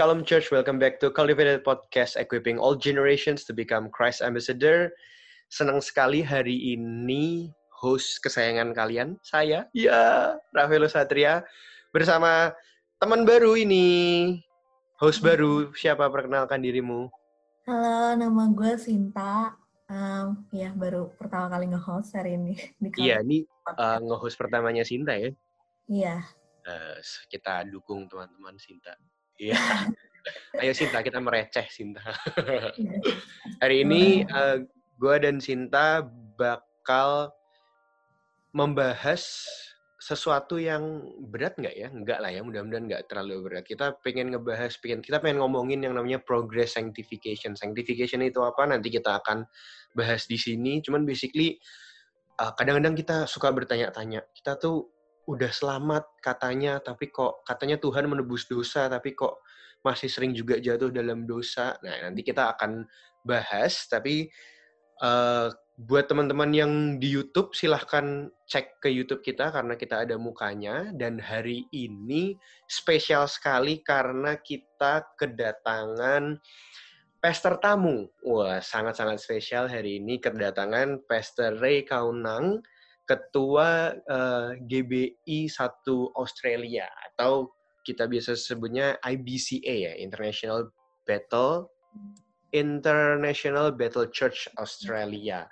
Shalom Church. Welcome back to Cultivated Podcast, equipping all generations to become Christ Ambassador. Senang sekali hari ini host kesayangan kalian, saya, ya, Rafael Satria, bersama teman baru ini. Host baru, siapa perkenalkan dirimu? Halo, nama gue Sinta. Um, ya, baru pertama kali nge-host hari ini. Iya, ini uh, nge-host pertamanya Sinta ya? Iya. Uh, kita dukung teman-teman Sinta. Iya. Ayo Sinta, kita mereceh Sinta. Hari ini uh, eh, gue dan Sinta bakal membahas sesuatu yang berat nggak ya? Enggak lah ya, mudah-mudahan nggak terlalu berat. Kita pengen ngebahas, pengen kita pengen ngomongin yang namanya progress sanctification. Sanctification itu apa? Nanti kita akan bahas di sini. Cuman basically uh, kadang-kadang kita suka bertanya-tanya. Kita tuh udah selamat katanya, tapi kok katanya Tuhan menebus dosa, tapi kok masih sering juga jatuh dalam dosa. Nah, nanti kita akan bahas, tapi uh, buat teman-teman yang di YouTube, silahkan cek ke YouTube kita karena kita ada mukanya. Dan hari ini spesial sekali karena kita kedatangan pester tamu. Wah, sangat-sangat spesial hari ini kedatangan Pastor Ray Kaunang, ketua uh, GBI 1 Australia atau kita biasa sebutnya IBCA ya, International Battle International Battle Church Australia.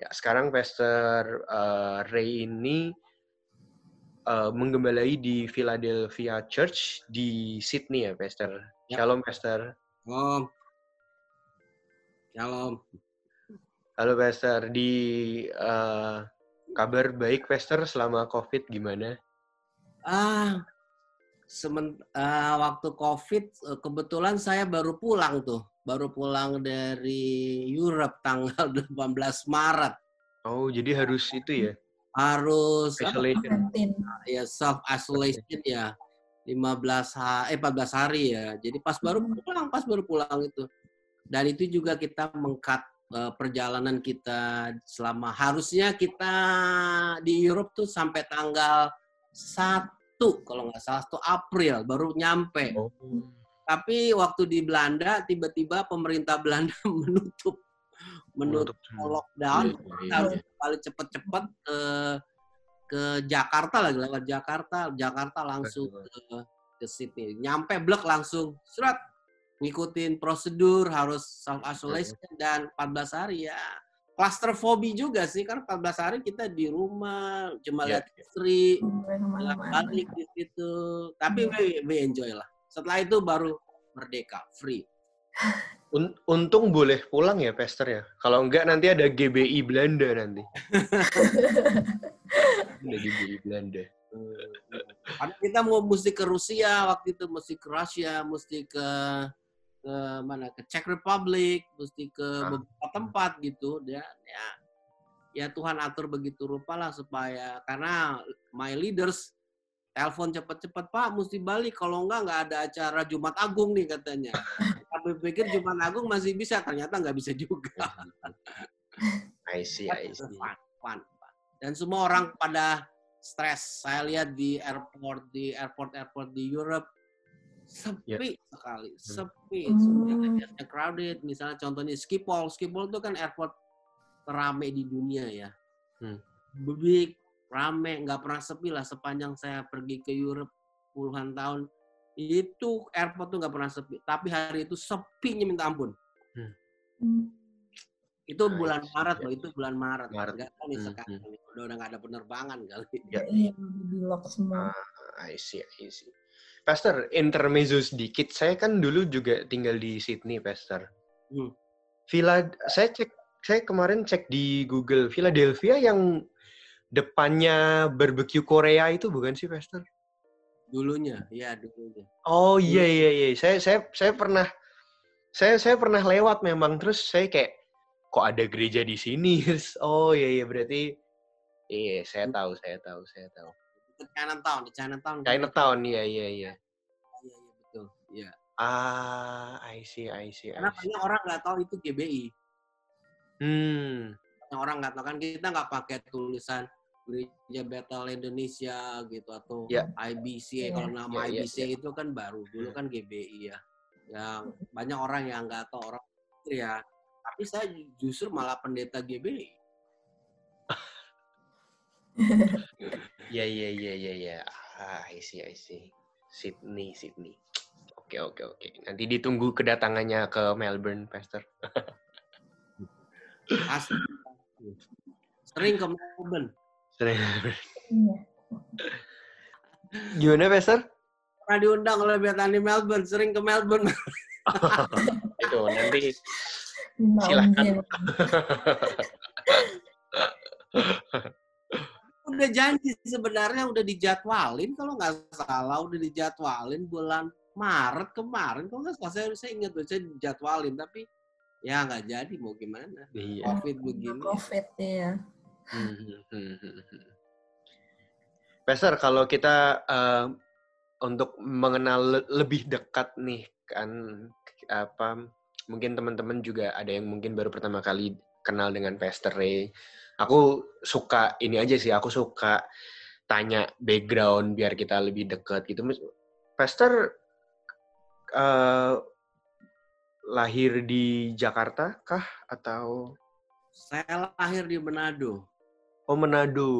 Ya, sekarang Pastor uh, Ray ini uh, menggembalai di Philadelphia Church di Sydney ya, Pastor. Ya. Shalom, Pastor. Shalom. Shalom. Halo, Pastor. Di uh, Kabar baik, Pester, selama COVID gimana? Ah, sement uh, waktu COVID eh, kebetulan saya baru pulang tuh, baru pulang dari Europe tanggal 18 Maret. Oh, jadi harus itu ya? Harus isolation. Ya self isolation ya. 15 hari, eh 14 hari ya. Jadi pas baru hmm. pulang, pas baru pulang itu. Dan itu juga kita mengkat perjalanan kita selama harusnya kita di Europe tuh sampai tanggal 1 kalau nggak salah 1 April baru nyampe. Oh. Tapi waktu di Belanda tiba-tiba pemerintah Belanda menutup menutup lockdown iya, iya, harus iya. balik cepet-cepet ke ke Jakarta lagi lewat Jakarta Jakarta langsung ke ke Sydney nyampe blek langsung surat ngikutin prosedur harus self isolation dan 14 hari ya. Claustrophobic juga sih kan 14 hari kita di rumah cuma yeah. lihat istri balik di situ. Tapi we, we enjoy lah. Setelah itu baru merdeka free. Untung boleh pulang ya Pester ya? Kalau enggak nanti ada GBI Belanda nanti. Ada GBI Belanda. Karena kita mau mesti ke Rusia waktu itu mesti ke Rusia mesti ke ke mana ke Czech Republic, mesti ke ah. beberapa tempat gitu ya ya ya Tuhan atur begitu rupa lah supaya karena my leaders telepon cepet-cepet Pak mesti balik kalau enggak nggak ada acara Jumat Agung nih katanya. Kami pikir Jumat Agung masih bisa ternyata nggak bisa juga. I see, I see. Fun, fun, fun. Dan semua orang pada stres. Saya lihat di airport di airport airport di Europe sepi yeah. sekali, sepi. Hmm. crowded. Misalnya contohnya Schiphol, Schiphol itu kan airport terame di dunia ya. Hmm. Big, rame, nggak pernah sepi lah sepanjang saya pergi ke Europe puluhan tahun. Itu airport tuh nggak pernah sepi. Tapi hari itu sepinya minta ampun. Hmm. Itu nah, bulan Maret loh, itu bulan Maret. Maret. Gak kan nih hmm. sekarang. Hmm. Udah, udah gak ada penerbangan kali. Ya, iya, di lock semua. Ah, I see, I see. Pastor, intermezzo sedikit. Saya kan dulu juga tinggal di Sydney, Pastor. Hmm. Villa, saya cek, saya kemarin cek di Google, Philadelphia yang depannya barbecue Korea itu bukan sih, Pastor? Dulunya, ya dulunya. Oh iya iya iya, saya saya saya pernah saya saya pernah lewat memang terus saya kayak kok ada gereja di sini. oh iya iya berarti iya saya hmm. tahu saya tahu saya tahu. Chinatown, di Chinatown. Chinatown, iya iya iya. Iya iya betul, iya. Ah, I see, I see. Karena banyak orang nggak tahu itu GBI. Hmm. Banyak orang nggak tahu kan kita nggak pakai tulisan Gereja Battle Indonesia gitu atau yeah. IBC. Yeah. Kalau nama yeah, IBC yeah, yeah. itu kan baru, dulu hmm. kan GBI ya. yang banyak orang yang nggak tahu orang ya tapi saya justru malah pendeta GBI ya ya ya ya ya ah I see I see. Sydney Sydney. Oke oke oke. Nanti ditunggu kedatangannya ke Melbourne Pastor. Asli. sering ke Melbourne. Sering. Iya. gimana Pastor? Pernah diundang oleh Bethany Melbourne sering ke Melbourne. Itu nanti Mbak Silakan. Udah janji sebenarnya udah dijadwalin kalau nggak salah udah dijadwalin bulan Maret kemarin kalau nggak salah saya, saya ingat tuh saya dijadwalin tapi ya nggak jadi mau gimana iya covid begini Covid ya. Pastor kalau kita eh, untuk mengenal le- lebih dekat nih kan apa mungkin teman-teman juga ada yang mungkin baru pertama kali kenal dengan Pastor Ray. Aku suka ini aja sih, aku suka tanya background biar kita lebih dekat gitu. Pastor eh, lahir di Jakarta kah atau saya lahir di Manado oh Manado?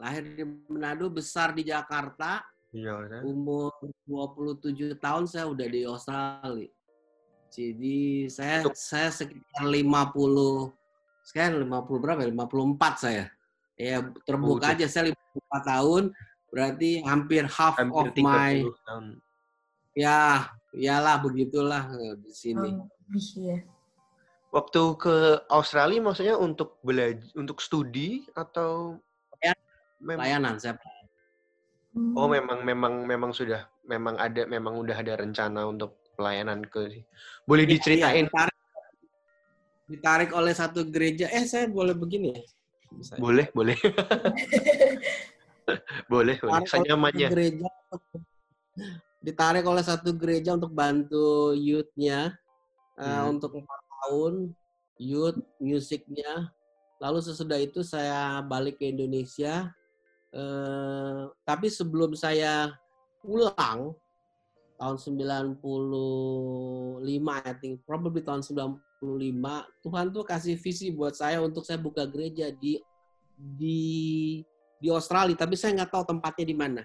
lahir di Manado besar di Jakarta Di Jakarta. umur 27 tahun saya udah di Australia jadi saya Untuk- saya sekitar 50 sekarang 50 berapa ya? 54 saya ya terbuka Oh, aja saya 54 tahun berarti hampir half Hampir of my 30 tahun. ya iyalah begitulah eh, di sini Oh, lebih ya. Waktu ke Australia maksudnya untuk belajar untuk studi atau Ya, memang layanan saya Hmm. Oh, memang memang memang sudah memang ada memang udah ada rencana untuk pelayanan ke Boleh Iya, diceritain? ditarik, ditarik oleh satu gereja eh saya boleh begini ya Bisa. Boleh, boleh. boleh, boleh. Senyamannya. gereja ditarik oleh satu gereja untuk bantu youth-nya eh, Hmm. untuk empat tahun youth musiknya lalu sesudah itu saya balik ke Indonesia eh, tapi sebelum saya pulang tahun 95 I think probably tahun 95 Tuhan tuh kasih visi buat saya untuk saya buka gereja di di di Australia tapi saya nggak tahu tempatnya di mana.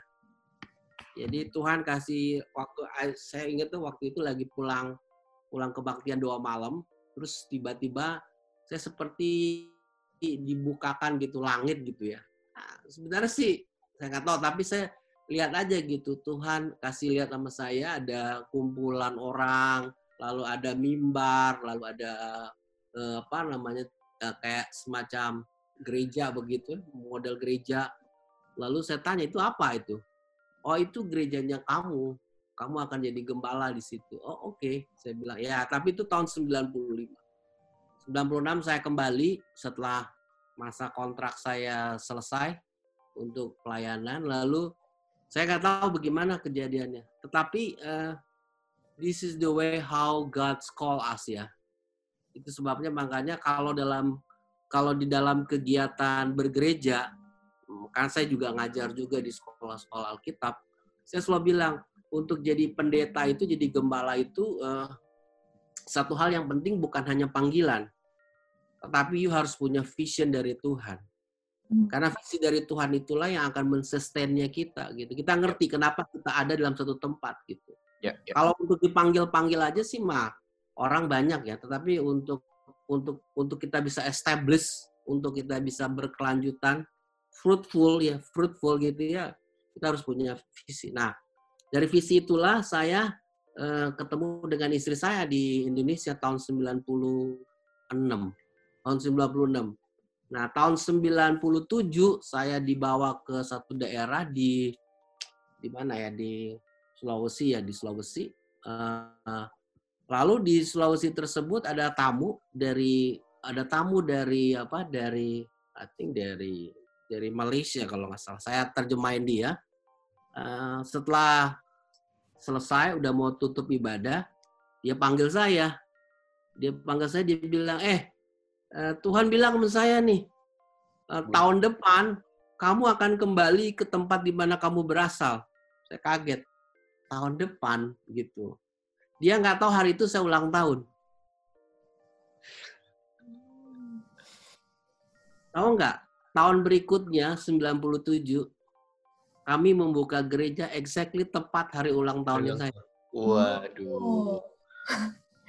Jadi Tuhan kasih waktu saya ingat tuh waktu itu lagi pulang pulang kebaktian doa malam terus tiba-tiba saya seperti dibukakan gitu langit gitu ya. Nah, sebenarnya sih saya nggak tahu tapi saya lihat aja gitu Tuhan kasih lihat sama saya ada kumpulan orang lalu ada mimbar lalu ada eh, apa namanya eh, kayak semacam gereja begitu model gereja. Lalu saya tanya itu apa itu? Oh itu gerejanya kamu. Kamu akan jadi gembala di situ. Oh oke saya bilang. Ya tapi itu tahun 95 96 saya kembali setelah masa kontrak saya selesai untuk pelayanan. Lalu saya nggak tahu bagaimana kejadiannya. Tetapi eh, this is the way how God's call us ya itu sebabnya makanya kalau dalam kalau di dalam kegiatan bergereja kan saya juga ngajar juga di sekolah-sekolah Alkitab saya selalu bilang untuk jadi pendeta itu jadi gembala itu eh, satu hal yang penting bukan hanya panggilan tetapi you harus punya vision dari Tuhan Hmm. karena visi dari Tuhan itulah yang akan mensustainnya kita gitu. Kita ngerti kenapa kita ada dalam satu tempat gitu. Ya, ya. Kalau untuk dipanggil-panggil aja sih mah orang banyak ya, tetapi untuk untuk untuk kita bisa establish, untuk kita bisa berkelanjutan fruitful ya, fruitful gitu ya, kita harus punya visi. Nah, dari visi itulah saya eh, ketemu dengan istri saya di Indonesia tahun 96. Tahun 96. Nah, tahun 97 saya dibawa ke satu daerah di di mana ya di Sulawesi ya di Sulawesi. Eh, lalu di Sulawesi tersebut ada tamu dari ada tamu dari apa dari I think dari dari Malaysia kalau nggak salah. Saya terjemahin dia. Eh, setelah selesai udah mau tutup ibadah, dia panggil saya. Dia panggil saya dia bilang, "Eh, Eh, Tuhan bilang sama saya nih, eh, tahun depan kamu akan kembali ke tempat di mana kamu berasal. Saya kaget. Tahun depan gitu. dia nggak tahu hari itu saya ulang tahun. Tahu nggak? Tahun berikutnya 97 kami membuka gereja exactly tepat hari ulang tahunnya saya. Waduh. Oh.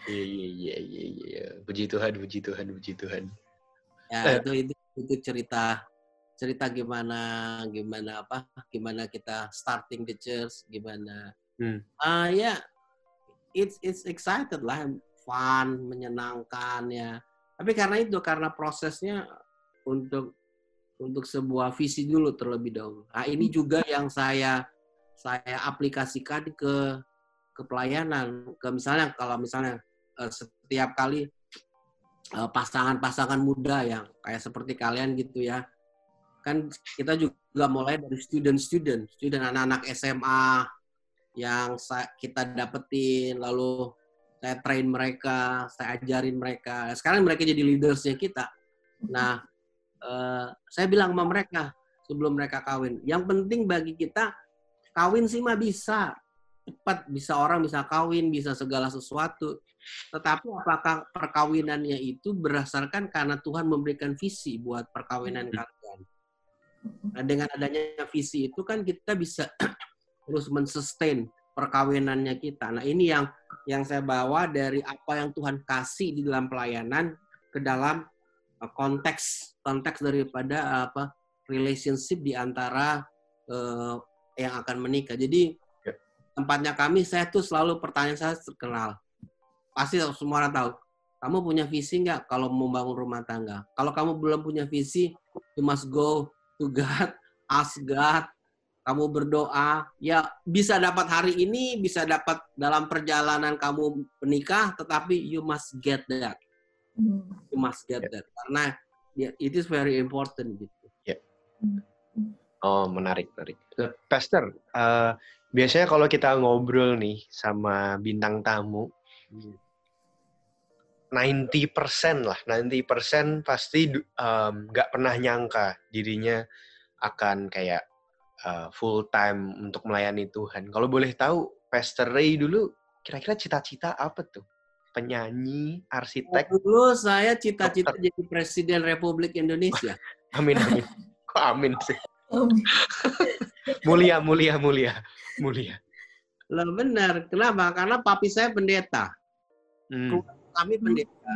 Iya iya iya iya iya. Puji Tuhan, puji Tuhan, puji Tuhan. Ya itu itu itu cerita cerita gimana gimana apa gimana kita starting the church gimana hmm. uh, ya yeah, it's it's excited lah fun menyenangkan ya. Tapi karena itu karena prosesnya untuk untuk sebuah visi dulu terlebih dahulu. Nah ini juga yang saya saya aplikasikan ke ke pelayanan. Ke misalnya kalau misalnya uh, setiap kali eh, pasangan-pasangan muda yang kayak seperti kalian gitu ya. Kan kita juga mulai dari student-student, student anak-anak SMA yang kita dapetin, lalu saya train mereka, saya ajarin mereka. Sekarang mereka jadi leadersnya kita. Nah, eh, saya bilang sama mereka sebelum mereka kawin, yang penting bagi kita kawin sih mah bisa cepat, bisa orang bisa kawin, bisa segala sesuatu. Tetapi apakah perkawinannya itu berdasarkan karena Tuhan memberikan visi buat perkawinan hmm. kalian? Nah, dengan adanya visi itu kan kita bisa terus mensustain perkawinannya kita. Nah, ini yang yang saya bawa dari apa yang Tuhan kasih di dalam pelayanan ke dalam uh, konteks konteks daripada uh, apa relationship di antara uh, yang akan menikah. Jadi ya. tempatnya kami saya tuh selalu pertanyaan saya terkenal. Pasti semua orang tahu. Kamu punya visi nggak kalau membangun rumah tangga? Kalau kamu belum punya visi, you must go to God, ask God, kamu berdoa, ya bisa dapat hari ini, bisa dapat dalam perjalanan kamu menikah, tetapi you must get that. Hmm. You must get yeah. that. Karena yeah, it is very important gitu. Yeah. Oh, menarik, menarik. Pastor, uh, biasanya kalau kita ngobrol nih sama bintang tamu, 90% lah, 90% pasti nggak um, pernah nyangka dirinya akan kayak uh, full time untuk melayani Tuhan. Kalau boleh tahu, Pastor Ray dulu kira-kira cita-cita apa tuh? Penyanyi, arsitek? Dulu saya cita-cita jadi Presiden Republik Indonesia. amin, amin. Kok amin sih? mulia, mulia, mulia, mulia. Lah benar. Kenapa? Karena papi saya pendeta. Hmm kami hmm. pendeta,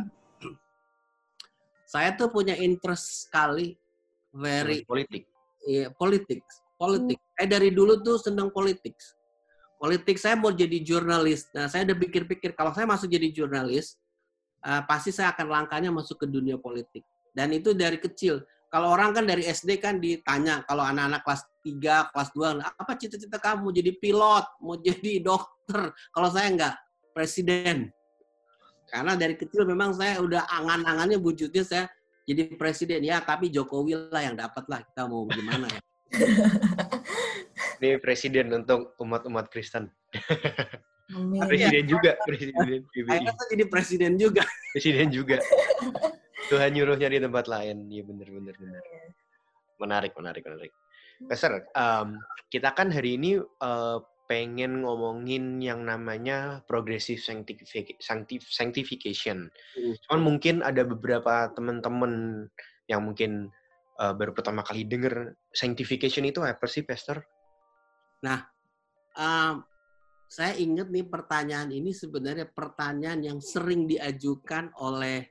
saya tuh punya interest sekali very politik. Iya, politik, politik. Hmm. Saya dari dulu tuh senang politik. Politik saya mau jadi jurnalis. Nah, saya udah pikir-pikir kalau saya masuk jadi jurnalis, uh, pasti saya akan langkahnya masuk ke dunia politik. Dan itu dari kecil. Kalau orang kan dari SD kan ditanya, kalau anak-anak kelas 3, kelas 2, apa cita-cita kamu? Jadi pilot, mau jadi dokter. Kalau saya enggak, presiden. Karena dari kecil memang saya udah angan-angannya wujudnya saya jadi presiden ya, tapi Jokowi lah yang dapat lah kita mau gimana ya. Ini presiden untuk umat-umat Kristen. presiden juga, presiden. Saya jadi presiden juga. Presiden juga. Tuhan nyuruhnya di tempat lain. Iya benar benar benar. Menarik, menarik, menarik. Pastor, um, kita kan hari ini uh, pengen ngomongin yang namanya progressive sanctification. Hmm. Cuman mungkin ada beberapa teman-teman yang mungkin uh, baru pertama kali denger sanctification itu apa sih, Pastor? Nah, um, saya ingat nih pertanyaan ini sebenarnya pertanyaan yang sering diajukan oleh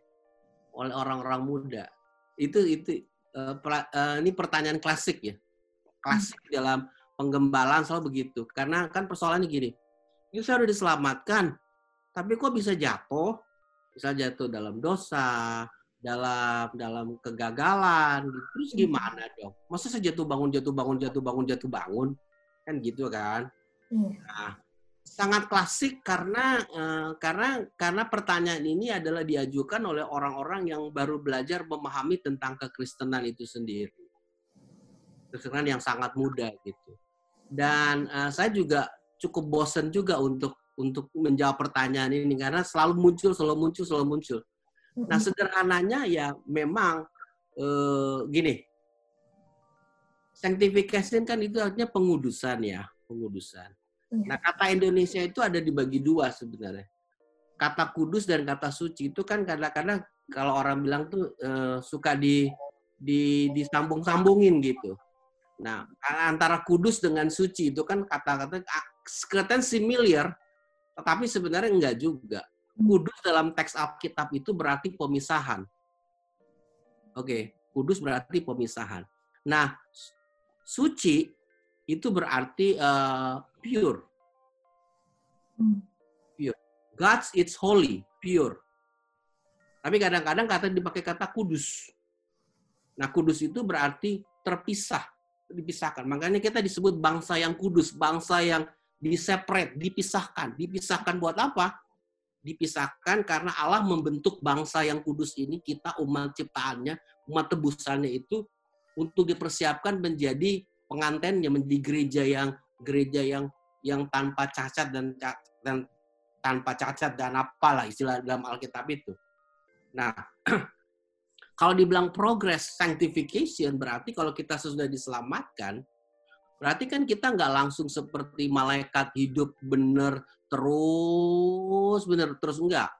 oleh orang-orang muda. Itu itu uh, pra, uh, ini pertanyaan klasik ya, klasik hmm. dalam penggembalaan selalu begitu. Karena kan persoalannya gini, ini saya udah diselamatkan, tapi kok bisa jatuh? Bisa jatuh dalam dosa, dalam dalam kegagalan. Gitu. Terus hmm. gimana dong? Masa saya jatuh bangun, jatuh bangun, jatuh bangun, jatuh bangun? Kan gitu kan? Iya. Nah, sangat klasik karena uh, karena karena pertanyaan ini adalah diajukan oleh orang-orang yang baru belajar memahami tentang kekristenan itu sendiri. Kekristenan yang sangat muda gitu dan uh, saya juga cukup bosen juga untuk untuk menjawab pertanyaan ini karena selalu muncul, selalu muncul, selalu muncul. Nah sederhananya ya memang uh, gini, sanctification kan itu artinya pengudusan ya, pengudusan. Iya. Nah kata Indonesia itu ada dibagi dua sebenarnya. kata kudus dan kata suci itu kan kadang-kadang kalau orang bilang tuh uh, suka di di disambung-sambungin gitu. Nah, antara kudus dengan suci itu kan kata-kata kelihatan similar, tetapi sebenarnya enggak juga. Kudus dalam teks Alkitab itu berarti pemisahan. Oke, kudus berarti pemisahan. Nah, suci itu berarti uh, pure. Hmm. Pure. God's it's holy, pure. Tapi kadang-kadang kata dipakai kata kudus. Nah, kudus itu berarti terpisah, dipisahkan. Makanya kita disebut bangsa yang kudus, bangsa yang diseparate, dipisahkan. Dipisahkan buat apa? Dipisahkan karena Allah membentuk bangsa yang kudus ini, kita umat ciptaannya, umat tebusannya itu untuk dipersiapkan menjadi pengantennya, menjadi gereja yang gereja yang yang tanpa cacat dan dan tanpa cacat dan apalah istilah dalam Alkitab itu. Nah, kalau dibilang progress sanctification berarti kalau kita sudah diselamatkan, berarti kan kita nggak langsung seperti malaikat hidup benar terus bener terus enggak.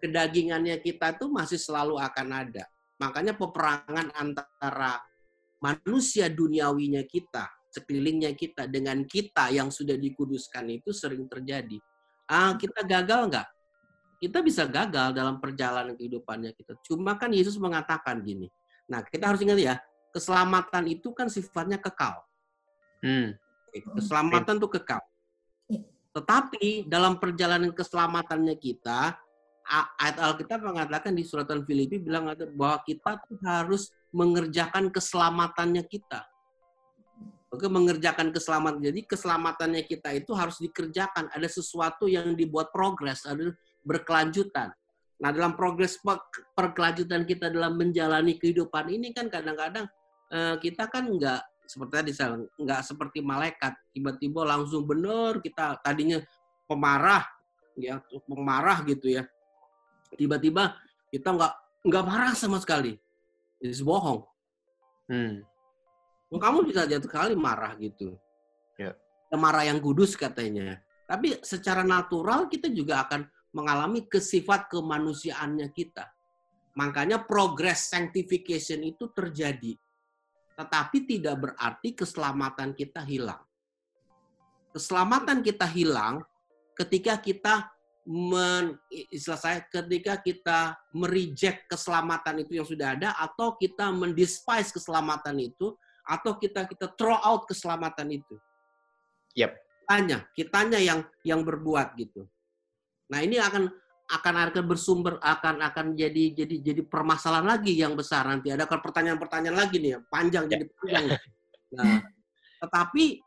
Kedagingannya kita tuh masih selalu akan ada. Makanya peperangan antara manusia duniawinya kita, sekelilingnya kita dengan kita yang sudah dikuduskan itu sering terjadi. Ah, kita gagal enggak? Kita bisa gagal dalam perjalanan kehidupannya kita. Cuma kan Yesus mengatakan gini. Nah, kita harus ingat ya, keselamatan itu kan sifatnya kekal. Hmm. Keselamatan itu kekal. Tetapi dalam perjalanan keselamatannya kita, ayat Alkitab mengatakan di suratan Filipi bilang bahwa kita tuh harus mengerjakan keselamatannya kita. Oke, mengerjakan keselamatan. Jadi keselamatannya kita itu harus dikerjakan. Ada sesuatu yang dibuat progres, ada berkelanjutan. Nah, dalam progres perkelanjutan kita dalam menjalani kehidupan ini kan kadang-kadang eh, kita kan nggak seperti tadi saya nggak seperti malaikat. Tiba-tiba langsung benar kita tadinya pemarah ya pemarah gitu ya. Tiba-tiba kita nggak nggak marah sama sekali. Itu bohong. Hmm. kamu bisa jatuh kali marah gitu. Ya. marah yang kudus katanya. Tapi secara natural kita juga akan mengalami kesifat kemanusiaannya kita. Makanya progress sanctification itu terjadi tetapi tidak berarti keselamatan kita hilang. Keselamatan kita hilang ketika kita men, istilah saya ketika kita mereject keselamatan itu yang sudah ada atau kita mendespise keselamatan itu atau kita kita throw out keselamatan itu. Yep. Tanya, kitanya yang yang berbuat gitu. Nah, ini akan akan akan bersumber akan akan jadi jadi jadi permasalahan lagi yang besar nanti ada pertanyaan-pertanyaan lagi nih panjang jadi panjang. Nah, tetapi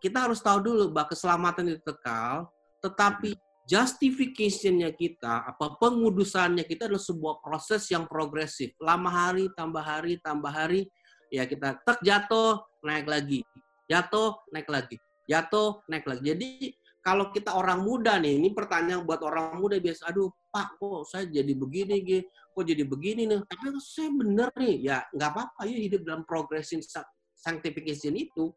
kita harus tahu dulu bahwa keselamatan itu kekal, tetapi justification-nya kita, apa pengudusannya kita adalah sebuah proses yang progresif. Lama hari, tambah hari, tambah hari, ya kita tek jatuh, naik lagi. Jatuh, naik lagi. Jatuh, naik lagi. Jadi kalau kita orang muda nih, ini pertanyaan buat orang muda biasa, aduh Pak, kok saya jadi begini, gitu. kok jadi begini nih, tapi saya bener nih, ya nggak apa-apa, ya hidup dalam progression sanctification itu,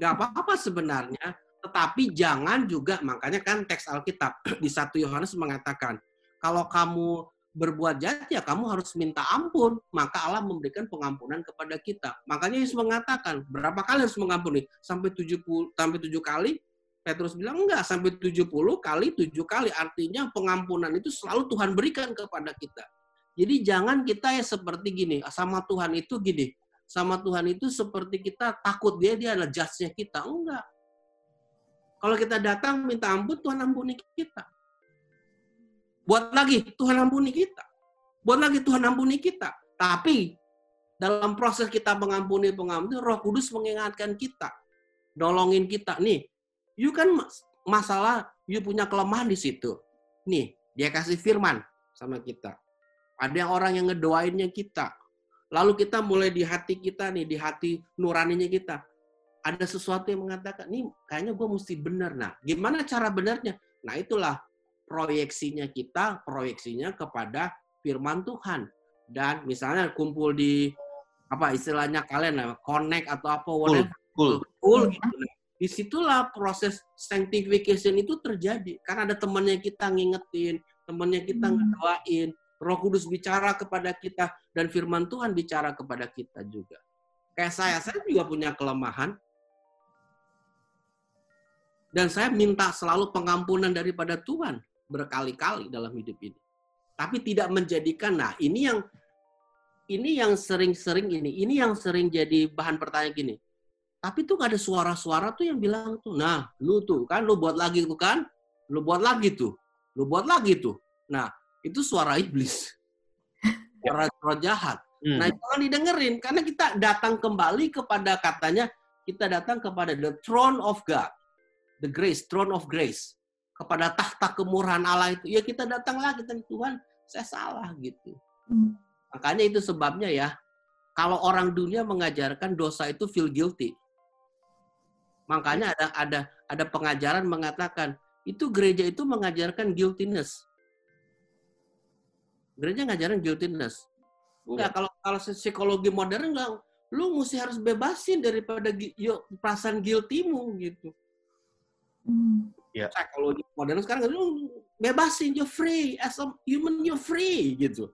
nggak apa-apa sebenarnya, tetapi jangan juga, makanya kan teks Alkitab di satu Yohanes mengatakan, kalau kamu berbuat jahat ya kamu harus minta ampun maka Allah memberikan pengampunan kepada kita. Makanya Yesus mengatakan berapa kali harus mengampuni? Sampai 70 sampai 7 kali Petrus bilang enggak sampai 70 kali 7 kali artinya pengampunan itu selalu Tuhan berikan kepada kita. Jadi jangan kita ya seperti gini, sama Tuhan itu gini. Sama Tuhan itu seperti kita takut dia dia adalah judge-nya kita. Enggak. Kalau kita datang minta ampun Tuhan ampuni kita. Buat lagi Tuhan ampuni kita. Buat lagi Tuhan ampuni kita. Tapi dalam proses kita mengampuni pengampun Roh Kudus mengingatkan kita, nolongin kita. Nih, You kan masalah you punya kelemahan di situ. Nih, dia kasih firman sama kita. Ada yang orang yang ngedoainnya kita. Lalu kita mulai di hati kita nih, di hati nuraninya kita. Ada sesuatu yang mengatakan, nih kayaknya gue mesti benar. Nah, gimana cara benarnya? Nah, itulah proyeksinya kita, proyeksinya kepada firman Tuhan. Dan misalnya kumpul di apa istilahnya kalian connect atau apa whatever. Cool. Cool gitu. Di situlah proses sanctification itu terjadi. Karena ada temannya kita ngingetin, temannya kita hmm. ngedoain, roh kudus bicara kepada kita, dan firman Tuhan bicara kepada kita juga. Kayak saya, saya juga punya kelemahan. Dan saya minta selalu pengampunan daripada Tuhan berkali-kali dalam hidup ini. Tapi tidak menjadikan, nah ini yang ini yang sering-sering ini, ini yang sering jadi bahan pertanyaan gini tapi tuh gak ada suara-suara tuh yang bilang tuh, nah lu tuh kan lu buat lagi tuh kan, lu buat lagi tuh, lu buat lagi tuh. Nah itu suara iblis, suara, suara jahat. Hmm. Nah jangan didengerin karena kita datang kembali kepada katanya kita datang kepada the throne of God, the grace, throne of grace, kepada tahta kemurahan Allah itu. Ya kita datang lagi dan Tuhan saya salah gitu. Hmm. Makanya itu sebabnya ya kalau orang dunia mengajarkan dosa itu feel guilty. Makanya ada ada ada pengajaran mengatakan itu gereja itu mengajarkan guiltiness. Gereja ngajarin guiltiness. Enggak, ya. kalau kalau psikologi modern enggak, lu mesti harus bebasin daripada yuk, perasaan guiltymu gitu. Hmm. Ya. Psikologi modern sekarang lu bebasin, you're free as a human you're free gitu.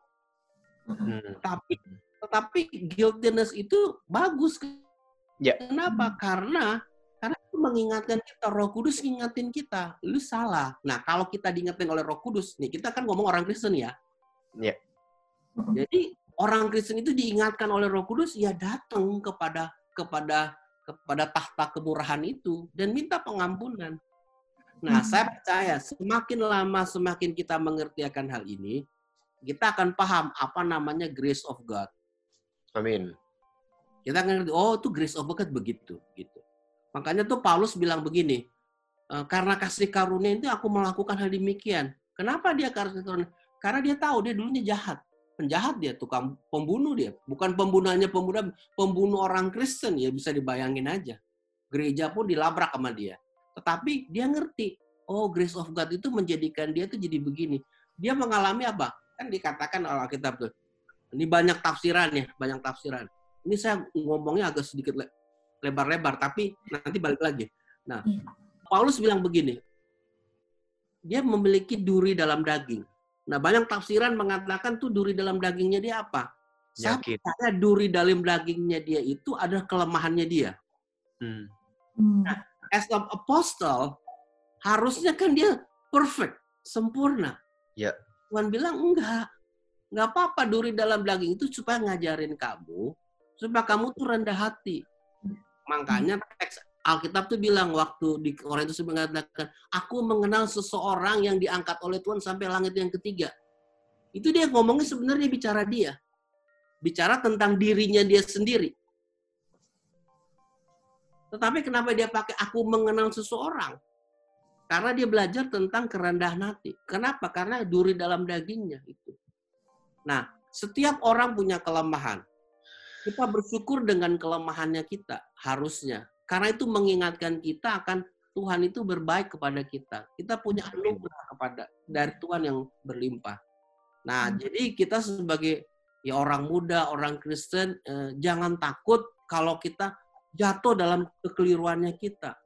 Hmm. Tapi tetapi guiltiness itu bagus. Ya. Kenapa? Karena mengingatkan kita, Roh Kudus ingatin kita, lu salah. Nah, kalau kita diingatin oleh Roh Kudus, nih kita kan ngomong orang Kristen ya. Iya. Jadi orang Kristen itu diingatkan oleh Roh Kudus, ya datang kepada kepada kepada tahta kemurahan itu dan minta pengampunan. Nah, hmm. saya percaya semakin lama semakin kita mengerti akan hal ini, kita akan paham apa namanya grace of God. Amin. Kita akan ngerti, oh itu grace of God begitu, gitu. Makanya tuh Paulus bilang begini, e, karena kasih karunia itu aku melakukan hal demikian. Kenapa dia kasih karunia? Karena dia tahu dia dulunya jahat. Penjahat dia, tukang pembunuh dia. Bukan pembunuhnya pembunuh, pembunuh orang Kristen ya bisa dibayangin aja. Gereja pun dilabrak sama dia. Tetapi dia ngerti, oh grace of God itu menjadikan dia tuh jadi begini. Dia mengalami apa? Kan dikatakan oleh Alkitab tuh. Ini banyak tafsiran ya, banyak tafsiran. Ini saya ngomongnya agak sedikit lebar-lebar, tapi nanti balik lagi. Nah, iya. Paulus bilang begini, dia memiliki duri dalam daging. Nah, banyak tafsiran mengatakan tuh duri dalam dagingnya dia apa? Saya duri dalam dagingnya dia itu ada kelemahannya dia. Hmm. hmm. Nah, as an apostle, harusnya kan dia perfect, sempurna. Ya. Tuhan bilang enggak. Enggak apa-apa duri dalam daging itu supaya ngajarin kamu, supaya kamu tuh rendah hati. Makanya teks Alkitab tuh bilang waktu di Korintus mengatakan, aku mengenal seseorang yang diangkat oleh Tuhan sampai langit yang ketiga. Itu dia ngomongnya sebenarnya bicara dia. Bicara tentang dirinya dia sendiri. Tetapi kenapa dia pakai aku mengenal seseorang? Karena dia belajar tentang kerendahan hati. Kenapa? Karena duri dalam dagingnya itu. Nah, setiap orang punya kelemahan kita bersyukur dengan kelemahannya kita harusnya. Karena itu mengingatkan kita akan Tuhan itu berbaik kepada kita. Kita punya anugerah kepada dari Tuhan yang berlimpah. Nah hmm. jadi kita sebagai ya orang muda orang Kristen eh, jangan takut kalau kita jatuh dalam kekeliruannya kita.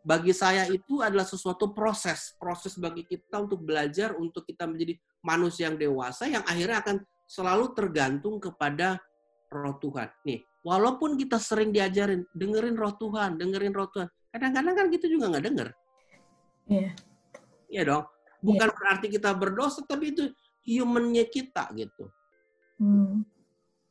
Bagi saya itu adalah sesuatu proses proses bagi kita untuk belajar untuk kita menjadi manusia yang dewasa yang akhirnya akan selalu tergantung kepada roh Tuhan. Nih, walaupun kita sering diajarin, dengerin roh Tuhan, dengerin roh Tuhan. Kadang-kadang kan gitu juga nggak denger. Iya. Yeah. Iya dong. Bukan yeah. berarti kita berdosa, tapi itu humannya kita gitu. Hmm.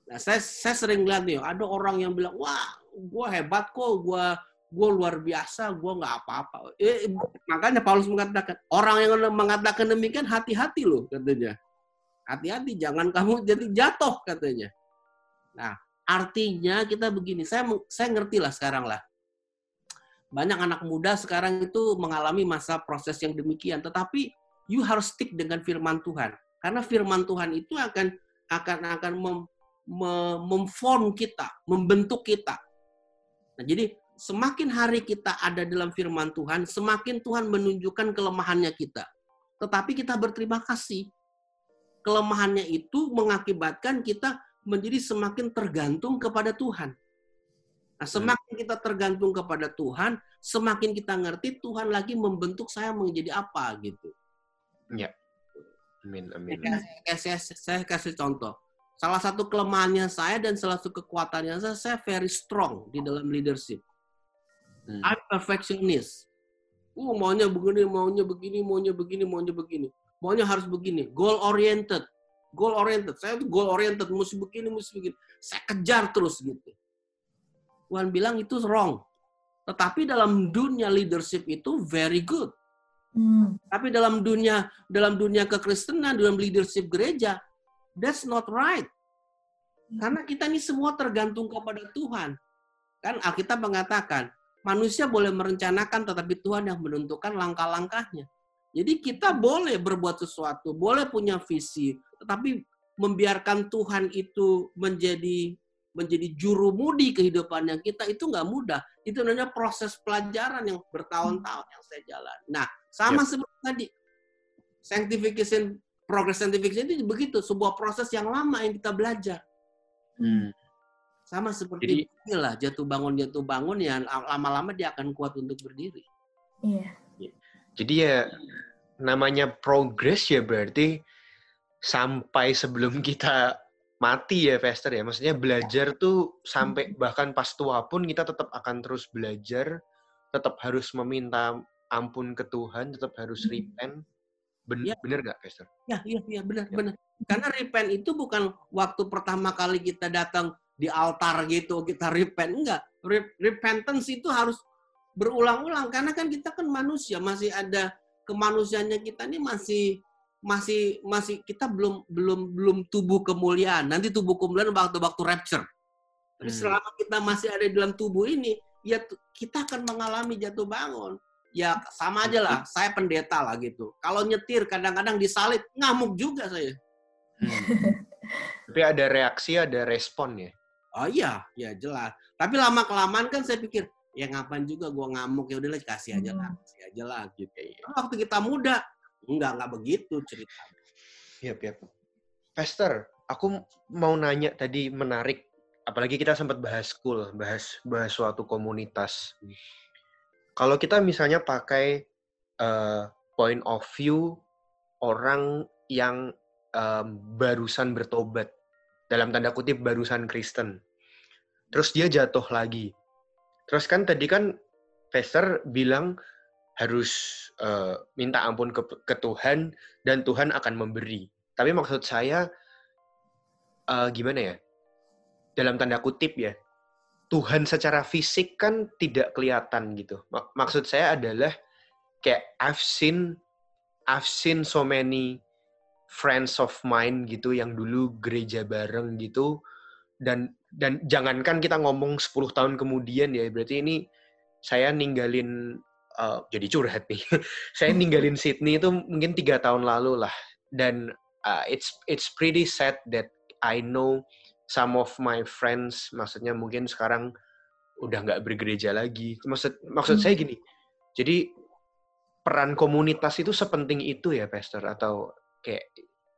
Nah, saya saya sering lihat nih, ada orang yang bilang, wah, gue hebat kok, gue gue luar biasa, gue nggak apa-apa. Eh, makanya Paulus mengatakan, orang yang mengatakan demikian hati-hati loh katanya. Hati-hati, jangan kamu jadi jatuh katanya. Nah, artinya kita begini, saya saya ngerti lah sekarang lah. Banyak anak muda sekarang itu mengalami masa proses yang demikian, tetapi you harus stick dengan firman Tuhan. Karena firman Tuhan itu akan akan akan mem, mem, memform kita, membentuk kita. Nah, jadi semakin hari kita ada dalam firman Tuhan, semakin Tuhan menunjukkan kelemahannya kita. Tetapi kita berterima kasih. Kelemahannya itu mengakibatkan kita menjadi semakin tergantung kepada Tuhan. Nah, semakin kita tergantung kepada Tuhan, semakin kita ngerti Tuhan lagi membentuk saya menjadi apa gitu. Ya. Amin, amin. Saya, saya, saya kasih contoh. Salah satu kelemahannya saya dan salah satu kekuatannya saya, saya very strong di dalam leadership. Hmm. I'm perfectionist. Uh, maunya begini, maunya begini, maunya begini, maunya begini. Maunya harus begini. Goal oriented. Goal oriented. Saya tuh goal oriented. Mesti begini, mesti begini. Saya kejar terus gitu. Tuhan bilang itu wrong. Tetapi dalam dunia leadership itu very good. Hmm. Tapi dalam dunia dalam dunia kekristenan, dalam leadership gereja, that's not right. Karena kita ini semua tergantung kepada Tuhan. Kan Alkitab mengatakan, manusia boleh merencanakan tetapi Tuhan yang menentukan langkah-langkahnya. Jadi kita boleh berbuat sesuatu, boleh punya visi, tetapi membiarkan Tuhan itu menjadi menjadi juru mudi kehidupan yang kita itu nggak mudah. Itu namanya proses pelajaran yang bertahun-tahun yang saya jalan. Nah, sama yep. seperti tadi. Sanctification, progress sanctification itu begitu. Sebuah proses yang lama yang kita belajar. Hmm. Sama seperti Jadi, inilah jatuh bangun jatuh bangun ya lama-lama dia akan kuat untuk berdiri. Iya. Jadi ya namanya progress ya berarti sampai sebelum kita mati ya Fester ya. Maksudnya belajar tuh sampai hmm. bahkan pas tua pun kita tetap akan terus belajar, tetap harus meminta ampun ke Tuhan, tetap harus hmm. repent. Ben ya. Bener gak Fester? Ya, iya, iya benar, ya. benar. Karena repent itu bukan waktu pertama kali kita datang di altar gitu kita repent enggak. Repentance itu harus berulang-ulang karena kan kita kan manusia, masih ada kemanusiaannya kita ini masih masih masih kita belum belum belum tubuh kemuliaan. Nanti tubuh kemuliaan waktu-waktu rapture. Tapi hmm. selama kita masih ada di dalam tubuh ini, ya kita akan mengalami jatuh bangun. Ya sama aja lah, saya pendeta lah gitu. Kalau nyetir kadang-kadang disalib, ngamuk juga saya. Hmm. Tapi ada reaksi, ada respon ya? Oh iya, ya jelas. Tapi lama kelamaan kan saya pikir, ya ngapain juga gua ngamuk ya udahlah kasih aja lah, hmm. kasih aja lah gitu. Waktu kita muda, Enggak, enggak begitu ceritanya. Iya, iya. Pastor, aku mau nanya tadi menarik. Apalagi kita sempat bahas school, bahas bahas suatu komunitas. Kalau kita misalnya pakai uh, point of view orang yang um, barusan bertobat, dalam tanda kutip barusan Kristen, terus dia jatuh lagi. Terus kan tadi kan Pastor bilang harus uh, minta ampun ke, ke Tuhan dan Tuhan akan memberi. Tapi maksud saya uh, gimana ya? Dalam tanda kutip ya, Tuhan secara fisik kan tidak kelihatan gitu. Maksud saya adalah kayak I've seen I've seen so many friends of mine gitu yang dulu gereja bareng gitu dan dan jangankan kita ngomong 10 tahun kemudian ya berarti ini saya ninggalin uh, jadi curhat nih. saya ninggalin Sydney itu mungkin tiga tahun lalu lah, dan uh, it's it's pretty sad that I know some of my friends, maksudnya mungkin sekarang udah nggak bergereja lagi. Maksud maksud saya hmm. gini, jadi peran komunitas itu sepenting itu ya, Pastor? Atau kayak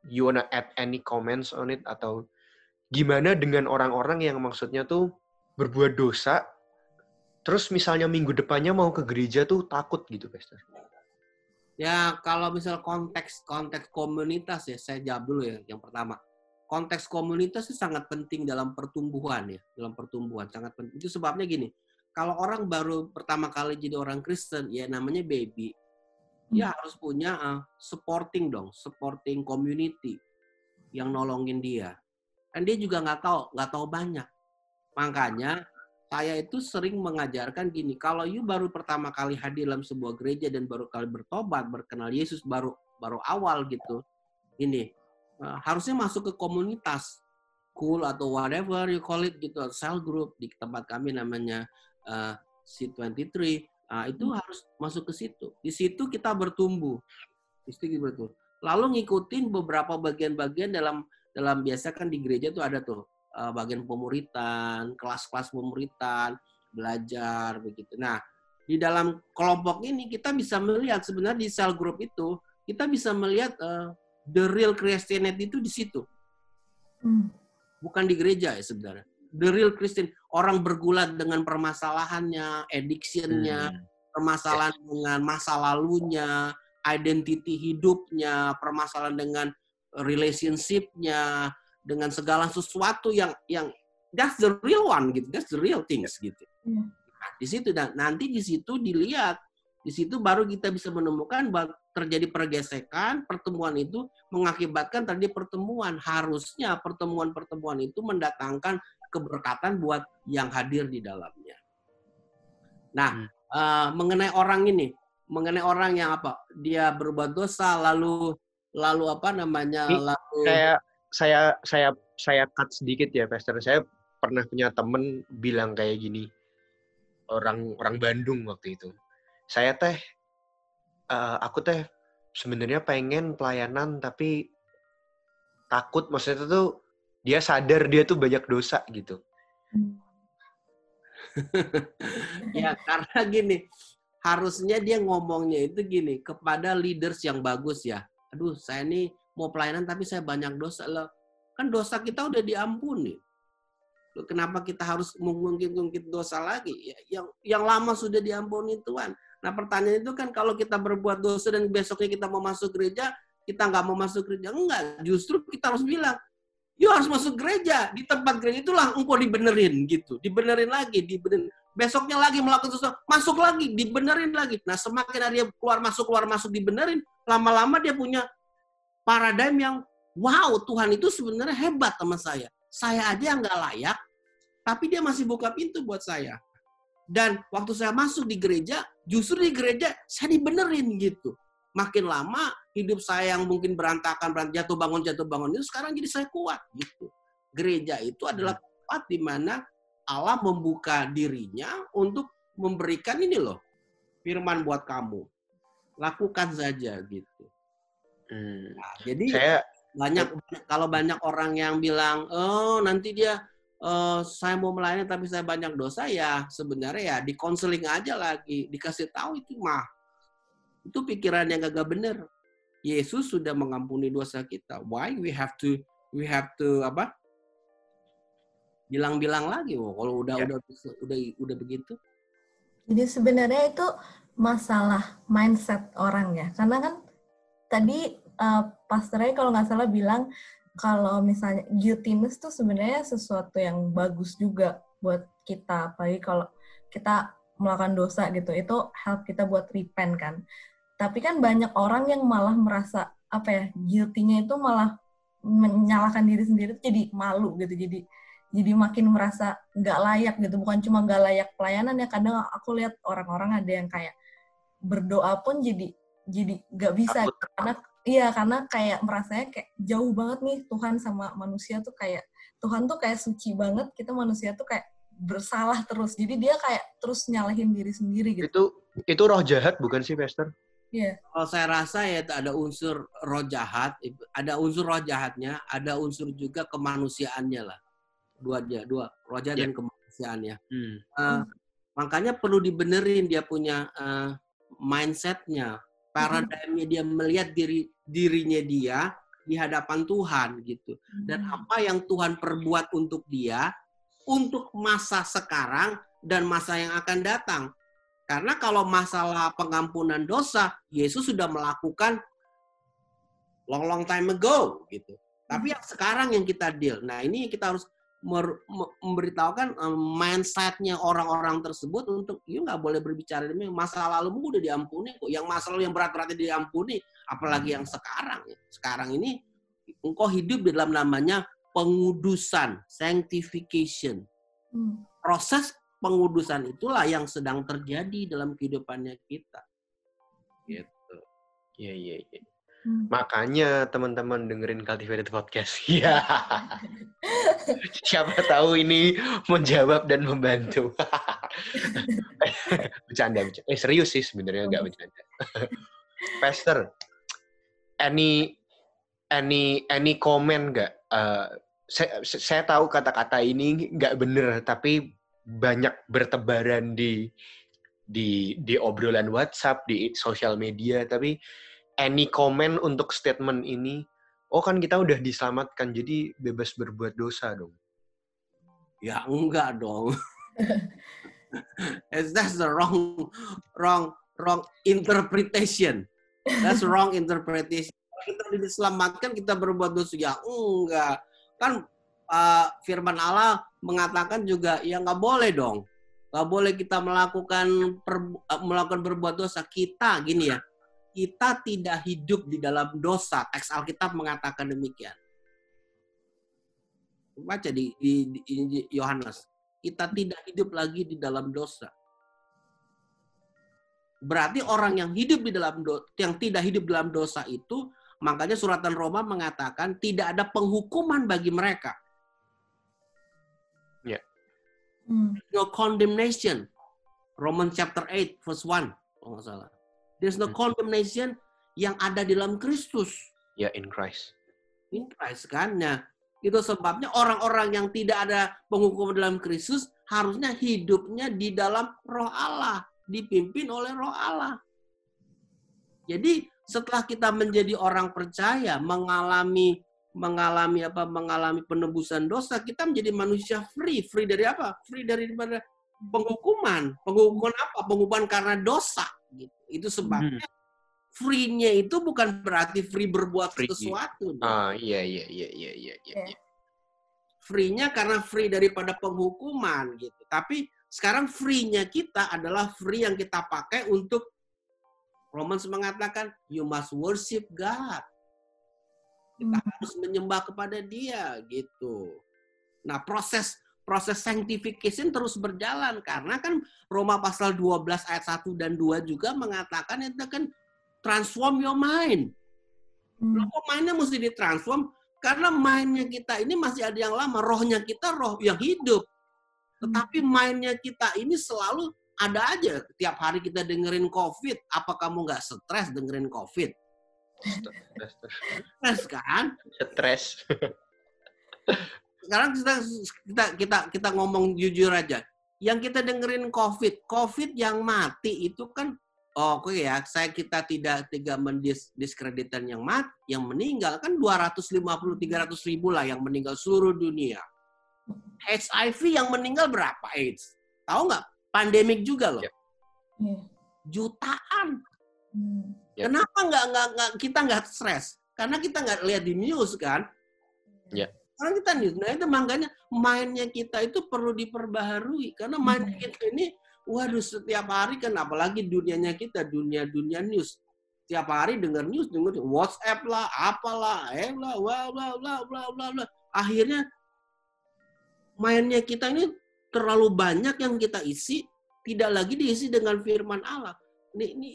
you wanna add any comments on it atau gimana dengan orang-orang yang maksudnya tuh berbuat dosa Terus misalnya minggu depannya mau ke gereja tuh takut gitu, Pastor. Ya, kalau misal konteks konteks komunitas ya, saya jawab dulu ya yang pertama. Konteks komunitas itu sangat penting dalam pertumbuhan ya, dalam pertumbuhan sangat penting. Itu sebabnya gini, kalau orang baru pertama kali jadi orang Kristen, ya namanya baby, dia hmm. harus punya uh, supporting dong, supporting community yang nolongin dia. Dan dia juga nggak tahu, nggak tahu banyak. Makanya saya itu sering mengajarkan gini, kalau you baru pertama kali hadir dalam sebuah gereja dan baru kali bertobat, berkenal Yesus baru baru awal gitu, ini uh, harusnya masuk ke komunitas cool atau whatever you call it gitu, cell group di tempat kami namanya uh, C23, uh, itu hmm. harus masuk ke situ. Di situ kita bertumbuh, di situ kita bertumbuh. Lalu ngikutin beberapa bagian-bagian dalam dalam biasa kan di gereja tuh ada tuh uh, bagian pemuritan, kelas-kelas pemuritan, belajar begitu. Nah, di dalam kelompok ini kita bisa melihat sebenarnya di sel group itu kita bisa melihat uh, the real Christianity itu di situ. Hmm. Bukan di gereja ya sebenarnya. The real Christian. orang bergulat dengan permasalahannya, addictionnya, hmm. permasalahan dengan masa lalunya, identity hidupnya, permasalahan dengan relationshipnya, dengan segala sesuatu yang yang that's the real one gitu, that's the real things gitu. Hmm. Nah, di situ dan nanti di situ dilihat, di situ baru kita bisa menemukan bahwa terjadi pergesekan, pertemuan itu mengakibatkan tadi pertemuan. Harusnya pertemuan-pertemuan itu mendatangkan keberkatan buat yang hadir di dalamnya. Nah, hmm. uh, mengenai orang ini, mengenai orang yang apa? Dia berbuat dosa lalu lalu apa namanya? Ini lalu saya saya saya saya cut sedikit ya, Pastor. Saya pernah punya temen bilang kayak gini. Orang orang Bandung waktu itu. Saya teh uh, aku teh sebenarnya pengen pelayanan tapi takut maksudnya tuh dia sadar dia tuh banyak dosa gitu. ya karena gini, harusnya dia ngomongnya itu gini kepada leaders yang bagus ya. Aduh, saya ini mau pelayanan tapi saya banyak dosa loh. Kan dosa kita udah diampuni. Kenapa kita harus mengungkit-ungkit dosa lagi? Ya, yang yang lama sudah diampuni Tuhan. Nah pertanyaan itu kan kalau kita berbuat dosa dan besoknya kita mau masuk gereja, kita nggak mau masuk gereja. Enggak, justru kita harus bilang, You harus masuk gereja. Di tempat gereja itulah engkau dibenerin gitu. Dibenerin lagi, dibenerin. Besoknya lagi melakukan sesuatu, masuk lagi, dibenerin lagi. Nah, semakin dia keluar masuk keluar masuk dibenerin, lama-lama dia punya paradigm yang wow, Tuhan itu sebenarnya hebat sama saya. Saya aja nggak layak, tapi dia masih buka pintu buat saya. Dan waktu saya masuk di gereja, justru di gereja saya dibenerin gitu makin lama hidup saya yang mungkin berantakan, berantakan jatuh bangun jatuh bangun itu sekarang jadi saya kuat gitu. Gereja itu adalah hmm. tempat di mana Allah membuka dirinya untuk memberikan ini loh firman buat kamu. Lakukan saja gitu. Hmm. Nah, jadi saya banyak kalau banyak orang yang bilang, "Oh, nanti dia uh, saya mau melayani tapi saya banyak dosa ya." Sebenarnya ya di konseling aja lagi, dikasih tahu itu mah itu pikiran yang gak benar. Yesus sudah mengampuni dosa kita. Why we have to we have to apa? Bilang-bilang lagi, oh, kalau udah ya. udah udah udah begitu. Jadi sebenarnya itu masalah mindset orang ya. Karena kan tadi uh, pastornya kalau nggak salah bilang kalau misalnya guiltiness tuh sebenarnya sesuatu yang bagus juga buat kita. Apalagi kalau kita melakukan dosa gitu, itu help kita buat repent kan. Tapi kan banyak orang yang malah merasa apa ya guilty-nya itu malah menyalahkan diri sendiri jadi malu gitu jadi jadi makin merasa nggak layak gitu bukan cuma nggak layak pelayanan ya kadang aku lihat orang-orang ada yang kayak berdoa pun jadi jadi nggak bisa gitu. karena iya karena kayak merasanya kayak jauh banget nih Tuhan sama manusia tuh kayak Tuhan tuh kayak suci banget kita manusia tuh kayak bersalah terus jadi dia kayak terus nyalahin diri sendiri gitu itu itu roh jahat bukan sih Pastor Yeah. Kalau saya rasa ya ada unsur roh jahat, ada unsur roh jahatnya, ada unsur juga kemanusiaannya lah. Dua dia, dua roh jahat yeah. dan kemanusiaannya. Hmm. Uh, makanya perlu dibenerin dia punya uh, mindsetnya, paradigmnya dia melihat diri dirinya dia di hadapan Tuhan gitu. Dan hmm. apa yang Tuhan perbuat untuk dia untuk masa sekarang dan masa yang akan datang karena kalau masalah pengampunan dosa, Yesus sudah melakukan long long time ago gitu. Tapi yang sekarang yang kita deal. Nah, ini kita harus memberitahukan mindsetnya orang-orang tersebut untuk you nggak boleh berbicara demi masa lalu udah diampuni kok. Yang masa lalu yang berat-beratnya diampuni, apalagi yang sekarang. Sekarang ini engkau hidup di dalam namanya pengudusan, sanctification. Hmm. Proses pengudusan itulah yang sedang terjadi dalam kehidupannya kita. Gitu. Iya, iya, iya. Hmm. Makanya teman-teman dengerin Cultivated Podcast. Iya. Siapa tahu ini menjawab dan membantu. bercanda, bercanda. Eh serius sih sebenarnya nggak bercanda. Pastor, any any any comment nggak? Uh, saya, saya tahu kata-kata ini nggak bener, tapi banyak bertebaran di di di obrolan WhatsApp, di sosial media, tapi any comment untuk statement ini, oh kan kita udah diselamatkan, jadi bebas berbuat dosa dong. Ya enggak dong. That's the wrong wrong wrong interpretation. That's wrong interpretation. Kita diselamatkan kita berbuat dosa ya enggak. Kan uh, firman Allah mengatakan juga ya nggak boleh dong. Nggak boleh kita melakukan per, uh, melakukan berbuat dosa kita gini ya. Kita tidak hidup di dalam dosa. Teks Alkitab mengatakan demikian. Baca di, di, di Yohanes. Kita tidak hidup lagi di dalam dosa. Berarti orang yang hidup di dalam do, yang tidak hidup dalam dosa itu, makanya suratan Roma mengatakan tidak ada penghukuman bagi mereka. Ya. Yeah. No condemnation. Roman chapter 8 verse 1 kalau nggak salah. There's no hmm. condemnation yang ada di dalam Kristus. Ya, yeah, in Christ. In Christ kan. Nah, itu sebabnya orang-orang yang tidak ada penghukuman dalam Kristus harusnya hidupnya di dalam roh Allah dipimpin oleh Roh Allah. Jadi setelah kita menjadi orang percaya, mengalami mengalami apa? Mengalami penebusan dosa, kita menjadi manusia free. Free dari apa? Free dari penghukuman. Penghukuman apa? Penghukuman karena dosa. Gitu. Itu sebabnya hmm. free-nya itu bukan berarti free berbuat free. sesuatu. Ah, iya iya iya iya iya iya. iya. Free-nya karena free daripada penghukuman gitu. Tapi sekarang free-nya kita adalah free yang kita pakai untuk Romans mengatakan you must worship God. Kita hmm. harus menyembah kepada Dia gitu. Nah, proses proses sanctification terus berjalan karena kan Roma pasal 12 ayat 1 dan 2 juga mengatakan itu kan transform your mind. Hmm. Loh, kok mindnya mesti ditransform? Karena mindnya kita ini masih ada yang lama, rohnya kita roh yang hidup. Tetapi mainnya kita ini selalu ada aja. Tiap hari kita dengerin COVID. Apa kamu nggak stres dengerin COVID? Stres kan? Stres. Sekarang kita kita kita kita ngomong jujur aja. Yang kita dengerin COVID, COVID yang mati itu kan oh, oke okay ya, saya kita tidak tidak mendiskreditkan yang mati, yang meninggal kan 250 300 ribu lah yang meninggal seluruh dunia. HIV yang meninggal berapa AIDS? Tahu nggak? Pandemik juga loh. Yeah. Jutaan. Hmm. Yeah. Kenapa nggak nggak nggak kita nggak stres? Karena kita nggak lihat di news kan? Yeah. Karena kita news. Nah itu makanya mainnya kita itu perlu diperbaharui karena main hmm. kita ini, waduh setiap hari kan apalagi dunianya kita dunia dunia news tiap hari dengar news, dengar WhatsApp lah, apalah, eh bla bla bla bla bla bla. Akhirnya mainnya kita ini terlalu banyak yang kita isi, tidak lagi diisi dengan firman Allah. Ini, ini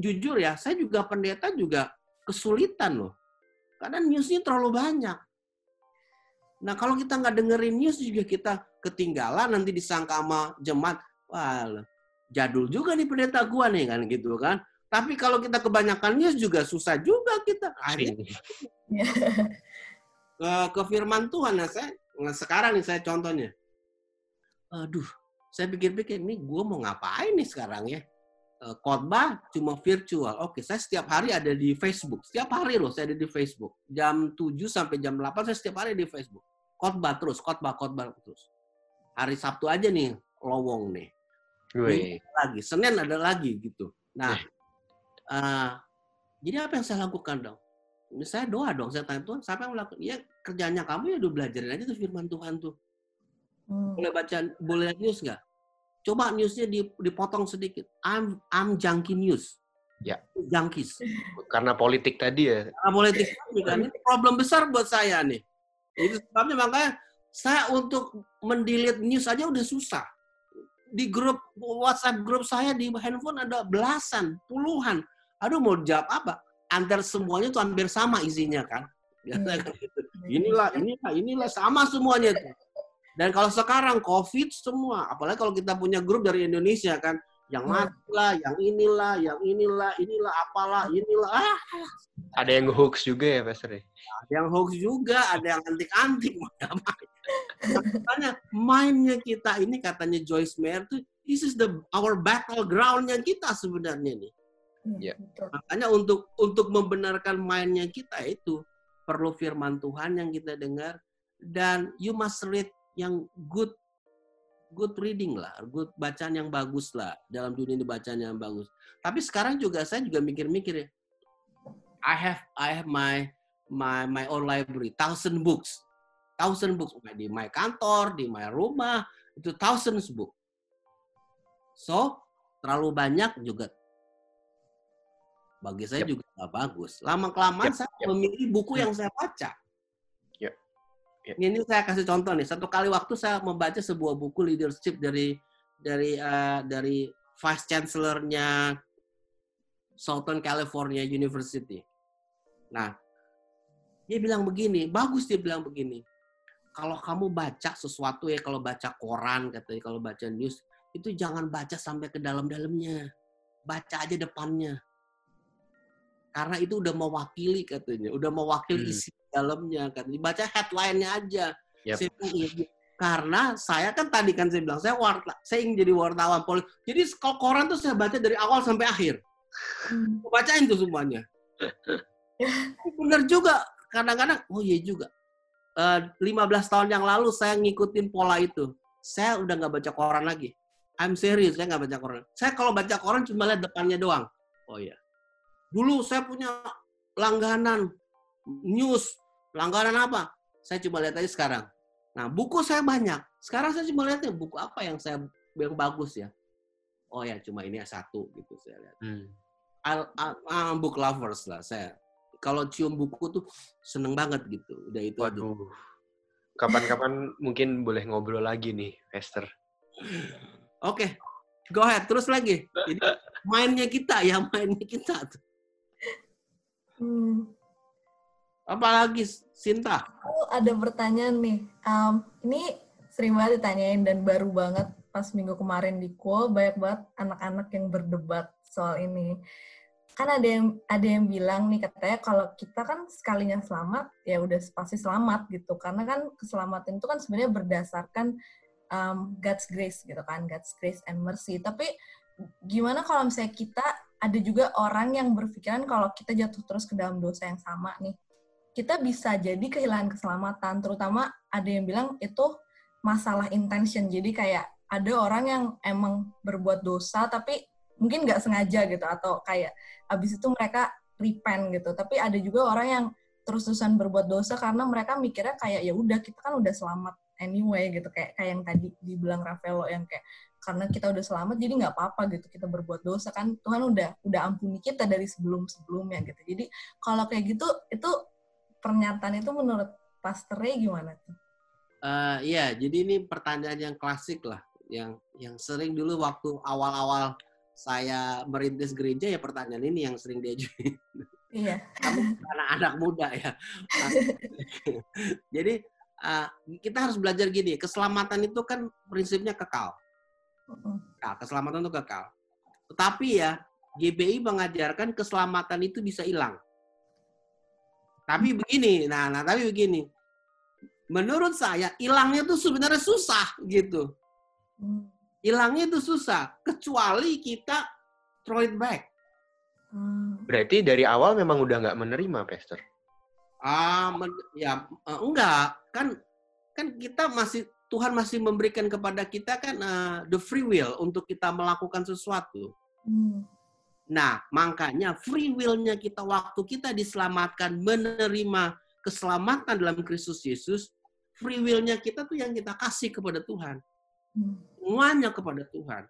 jujur ya, saya juga pendeta juga kesulitan loh. Karena newsnya terlalu banyak. Nah kalau kita nggak dengerin news juga kita ketinggalan nanti disangka sama jemaat, wah jadul juga nih pendeta gua nih kan gitu kan. Tapi kalau kita kebanyakan news juga susah juga kita. Akhirnya ke, ke firman Tuhan. Nah, saya Nah, sekarang nih saya contohnya. Aduh, saya pikir-pikir ini gue mau ngapain nih sekarang ya? Eh, khotbah cuma virtual. Oke, saya setiap hari ada di Facebook. Setiap hari loh saya ada di Facebook. Jam 7 sampai jam 8 saya setiap hari di Facebook. Khotbah terus, khotbah, khotbah terus. Hari Sabtu aja nih lowong nih. Wih. Lagi, Senin ada lagi gitu. Nah, uh, jadi apa yang saya lakukan dong? saya doa dong, saya tanya Tuhan, siapa yang melakukan? Ya kerjanya kamu ya udah belajarin aja tuh firman Tuhan tuh. Hmm. Boleh baca, boleh lihat news nggak? Coba newsnya dipotong sedikit. I'm I'm junkie news. Ya. Junkies. Karena politik tadi ya. Karena politik tadi kan. Ini problem besar buat saya nih. Itu sebabnya makanya saya untuk mendelete news aja udah susah. Di grup WhatsApp grup saya di handphone ada belasan, puluhan. Aduh mau jawab apa? antar semuanya tuh hampir sama isinya kan. Kan gitu. Inilah, inilah, inilah sama semuanya tuh. Dan kalau sekarang COVID semua, apalagi kalau kita punya grup dari Indonesia kan, yang hmm. mati lah, yang inilah, yang inilah, inilah, apalah, inilah. Ah. Ada yang hoax juga ya, Pastor? Ada yang hoax juga, ada yang antik-antik. Makanya mainnya kita ini katanya Joyce Meyer tuh, this is the our battlegroundnya kita sebenarnya nih. Ya. Makanya untuk untuk membenarkan mainnya kita itu perlu firman Tuhan yang kita dengar dan you must read yang good good reading lah, good bacaan yang bagus lah dalam dunia ini bacaan yang bagus. Tapi sekarang juga saya juga mikir-mikir ya. I have I have my my my own library, thousand books, thousand books di my kantor, di my rumah itu thousands book. So terlalu banyak juga bagi saya yep. juga nggak bagus. Lama kelamaan yep. saya yep. memilih buku yang saya baca. Yep. Ini saya kasih contoh nih. Satu kali waktu saya membaca sebuah buku leadership dari dari uh, dari vice chancellor-nya Southern California University. Nah, dia bilang begini, bagus dia bilang begini. Kalau kamu baca sesuatu ya, kalau baca koran katanya, kalau baca news, itu jangan baca sampai ke dalam-dalamnya. Baca aja depannya karena itu udah mewakili katanya, udah mewakili hmm. isi dalamnya kan. Dibaca headline-nya aja. Yep. Saya karena saya kan tadi kan saya bilang saya warta, saya ingin jadi wartawan politik. Jadi kalau koran tuh saya baca dari awal sampai akhir. Hmm. Bacain tuh semuanya. Bener juga. Kadang-kadang, oh iya juga. Uh, eh, 15 tahun yang lalu saya ngikutin pola itu. Saya udah nggak baca koran lagi. I'm serious, saya nggak baca koran. Saya kalau baca koran cuma lihat depannya doang. Oh iya, Dulu saya punya langganan news, langganan apa? Saya coba lihat aja sekarang. Nah, buku saya banyak. Sekarang saya cuma lihatnya buku apa yang saya yang bagus ya. Oh ya, cuma ini satu gitu saya lihat. Hmm. I'll, I'll, I'll book lovers lah saya. Kalau cium buku tuh seneng banget gitu. Udah itu. Waduh. Kapan-kapan mungkin boleh ngobrol lagi nih, Esther. Oke, okay. go ahead. Terus lagi. Jadi mainnya kita ya, mainnya kita tuh. Hmm. Apalagi Sinta? Aku ada pertanyaan nih. Um, ini sering banget ditanyain dan baru banget pas minggu kemarin di Kuo banyak banget anak-anak yang berdebat soal ini. Kan ada yang ada yang bilang nih katanya kalau kita kan sekalinya selamat ya udah pasti selamat gitu. Karena kan keselamatan itu kan sebenarnya berdasarkan um, God's grace gitu kan, God's grace and mercy. Tapi gimana kalau misalnya kita ada juga orang yang berpikiran kalau kita jatuh terus ke dalam dosa yang sama nih, kita bisa jadi kehilangan keselamatan. Terutama ada yang bilang itu masalah intention. Jadi kayak ada orang yang emang berbuat dosa tapi mungkin nggak sengaja gitu atau kayak abis itu mereka repent gitu. Tapi ada juga orang yang terus-terusan berbuat dosa karena mereka mikirnya kayak ya udah kita kan udah selamat anyway gitu kayak kayak yang tadi dibilang Rafaelo yang kayak karena kita udah selamat jadi nggak apa-apa gitu kita berbuat dosa kan Tuhan udah udah ampuni kita dari sebelum sebelumnya gitu jadi kalau kayak gitu itu pernyataan itu menurut Pastor Ray gimana tuh? Uh, iya jadi ini pertanyaan yang klasik lah yang yang sering dulu waktu awal-awal saya merintis gereja ya pertanyaan ini yang sering diajuin. Iya. anak-anak muda ya. jadi uh, kita harus belajar gini, keselamatan itu kan prinsipnya kekal. Nah, keselamatan itu kekal. Tetapi ya, GBI mengajarkan keselamatan itu bisa hilang. Tapi begini, nah, nah tapi begini. Menurut saya, hilangnya itu sebenarnya susah gitu. Hilangnya itu susah, kecuali kita throw it back. Mm. Berarti dari awal memang udah nggak menerima, Pastor? Ah, men, ya uh, enggak. Kan kan kita masih Tuhan masih memberikan kepada kita kan uh, the free will untuk kita melakukan sesuatu. Hmm. Nah, makanya free will-nya kita waktu kita diselamatkan menerima keselamatan dalam Kristus Yesus, free will-nya kita tuh yang kita kasih kepada Tuhan. Hmm. Semuanya kepada Tuhan.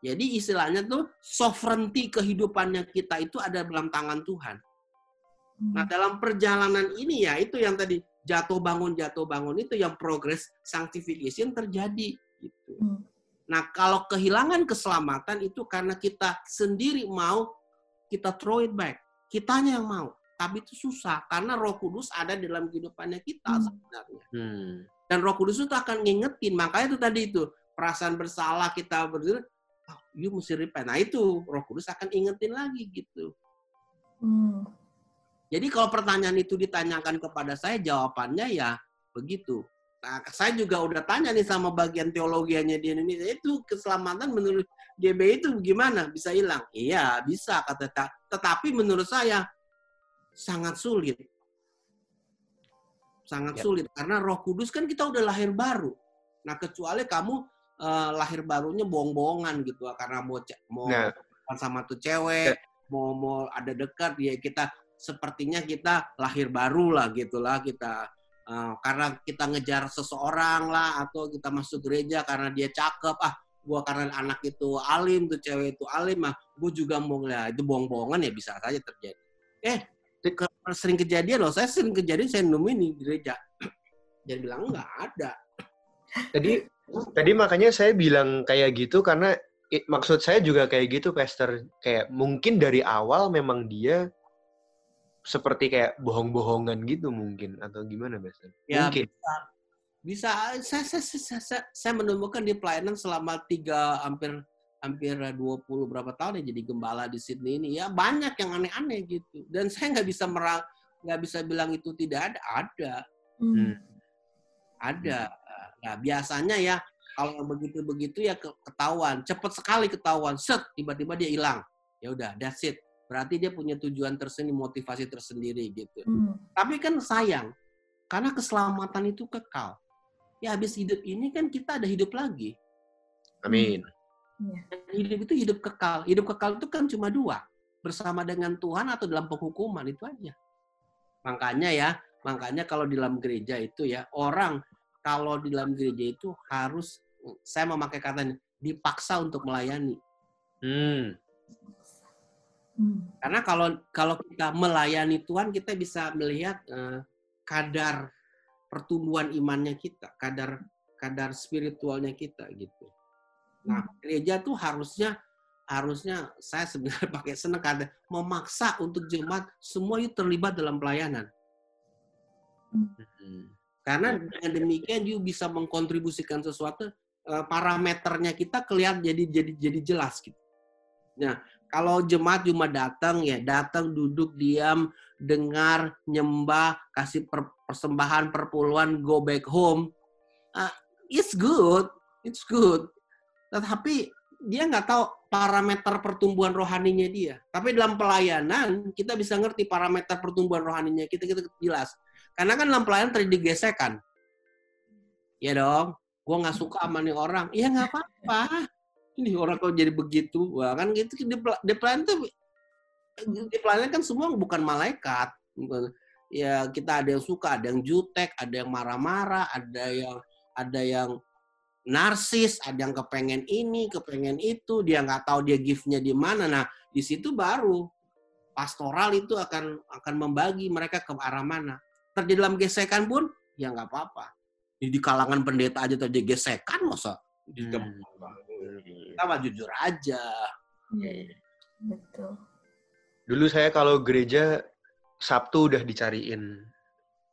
Jadi istilahnya tuh sovereignty kehidupannya kita itu ada dalam tangan Tuhan. Nah, hmm. dalam perjalanan ini ya itu yang tadi jatuh bangun jatuh bangun itu yang progress sanctification terjadi gitu. Hmm. Nah, kalau kehilangan keselamatan itu karena kita sendiri mau kita throw it back. Kitanya yang mau. Tapi itu susah karena Roh Kudus ada dalam kehidupannya kita hmm. sebenarnya. Hmm. Dan Roh Kudus itu akan ngingetin. Makanya itu tadi itu perasaan bersalah kita berdiri, oh, you mesti repent. Nah itu Roh Kudus akan ingetin lagi gitu. Hmm. Jadi kalau pertanyaan itu ditanyakan kepada saya, jawabannya ya begitu. Nah, saya juga udah tanya nih sama bagian teologianya di Indonesia, itu keselamatan menurut GB itu gimana? Bisa hilang? Iya, bisa kata Tetapi menurut saya sangat sulit. sangat ya. sulit karena Roh Kudus kan kita udah lahir baru. Nah kecuali kamu uh, lahir barunya bohong-bohongan gitu karena mau mau nah. sama tuh cewek, ya. mau mau ada dekat ya kita sepertinya kita lahir baru lah gitulah kita uh, karena kita ngejar seseorang lah atau kita masuk gereja karena dia cakep. Ah gua karena anak itu alim tuh cewek itu alim mah gue juga mau ngeliat itu bohong-bohongan ya bisa saja terjadi. Eh sering kejadian loh saya sering kejadian saya nemuin di gereja. Dia bilang nggak ada. Tadi tadi makanya saya bilang kayak gitu karena it, maksud saya juga kayak gitu Pastor. Kayak mungkin dari awal memang dia seperti kayak bohong-bohongan gitu mungkin atau gimana Pastor ya, mungkin. bisa, bisa saya, saya, saya, saya, saya menemukan di pelayanan selama tiga hampir hampir 20 berapa tahun ya jadi gembala di Sydney ini. Ya banyak yang aneh-aneh gitu. Dan saya nggak bisa merang nggak bisa bilang itu tidak ada ada. Hmm. ada. Nah biasanya ya kalau yang begitu-begitu ya ketahuan. Cepet sekali ketahuan. Set tiba-tiba dia hilang. Ya udah that's it berarti dia punya tujuan tersendiri motivasi tersendiri gitu hmm. tapi kan sayang karena keselamatan itu kekal ya habis hidup ini kan kita ada hidup lagi. Amin. Ya. Hidup itu hidup kekal. Hidup kekal itu kan cuma dua. Bersama dengan Tuhan atau dalam penghukuman, itu aja. Makanya ya, makanya kalau di dalam gereja itu ya, orang kalau di dalam gereja itu harus, saya memakai kata dipaksa untuk melayani. Hmm. Hmm. Karena kalau kalau kita melayani Tuhan, kita bisa melihat uh, kadar pertumbuhan imannya kita, kadar kadar spiritualnya kita gitu. Nah, hmm. gereja tuh harusnya harusnya saya sebenarnya pakai senang kata memaksa untuk jemaat semua itu terlibat dalam pelayanan. Hmm. Karena dengan demikian you bisa mengkontribusikan sesuatu eh, parameternya kita kelihatan jadi jadi jadi jelas gitu. Nah, kalau jemaat cuma datang ya datang duduk diam dengar nyembah kasih per, persembahan perpuluhan go back home. Uh, it's good it's good. Tetapi dia nggak tahu parameter pertumbuhan rohaninya dia. Tapi dalam pelayanan kita bisa ngerti parameter pertumbuhan rohaninya kita kita jelas. Karena kan dalam pelayanan terjadi gesekan ya dong gue nggak suka sama nih orang. Ya nggak apa-apa ini orang kok jadi begitu wah kan gitu. Di, di pelayanan tuh di pelayanan kan semua bukan malaikat. Ya kita ada yang suka ada yang jutek ada yang marah-marah ada yang ada yang narsis ada yang kepengen ini kepengen itu. Dia nggak tahu dia giftnya di mana. Nah di situ baru pastoral itu akan akan membagi mereka ke arah mana. Terjadi dalam gesekan pun ya nggak apa-apa. Di kalangan pendeta aja terjadi gesekan masa hmm kita mah jujur aja. Hmm. Betul. Dulu saya kalau gereja Sabtu udah dicariin.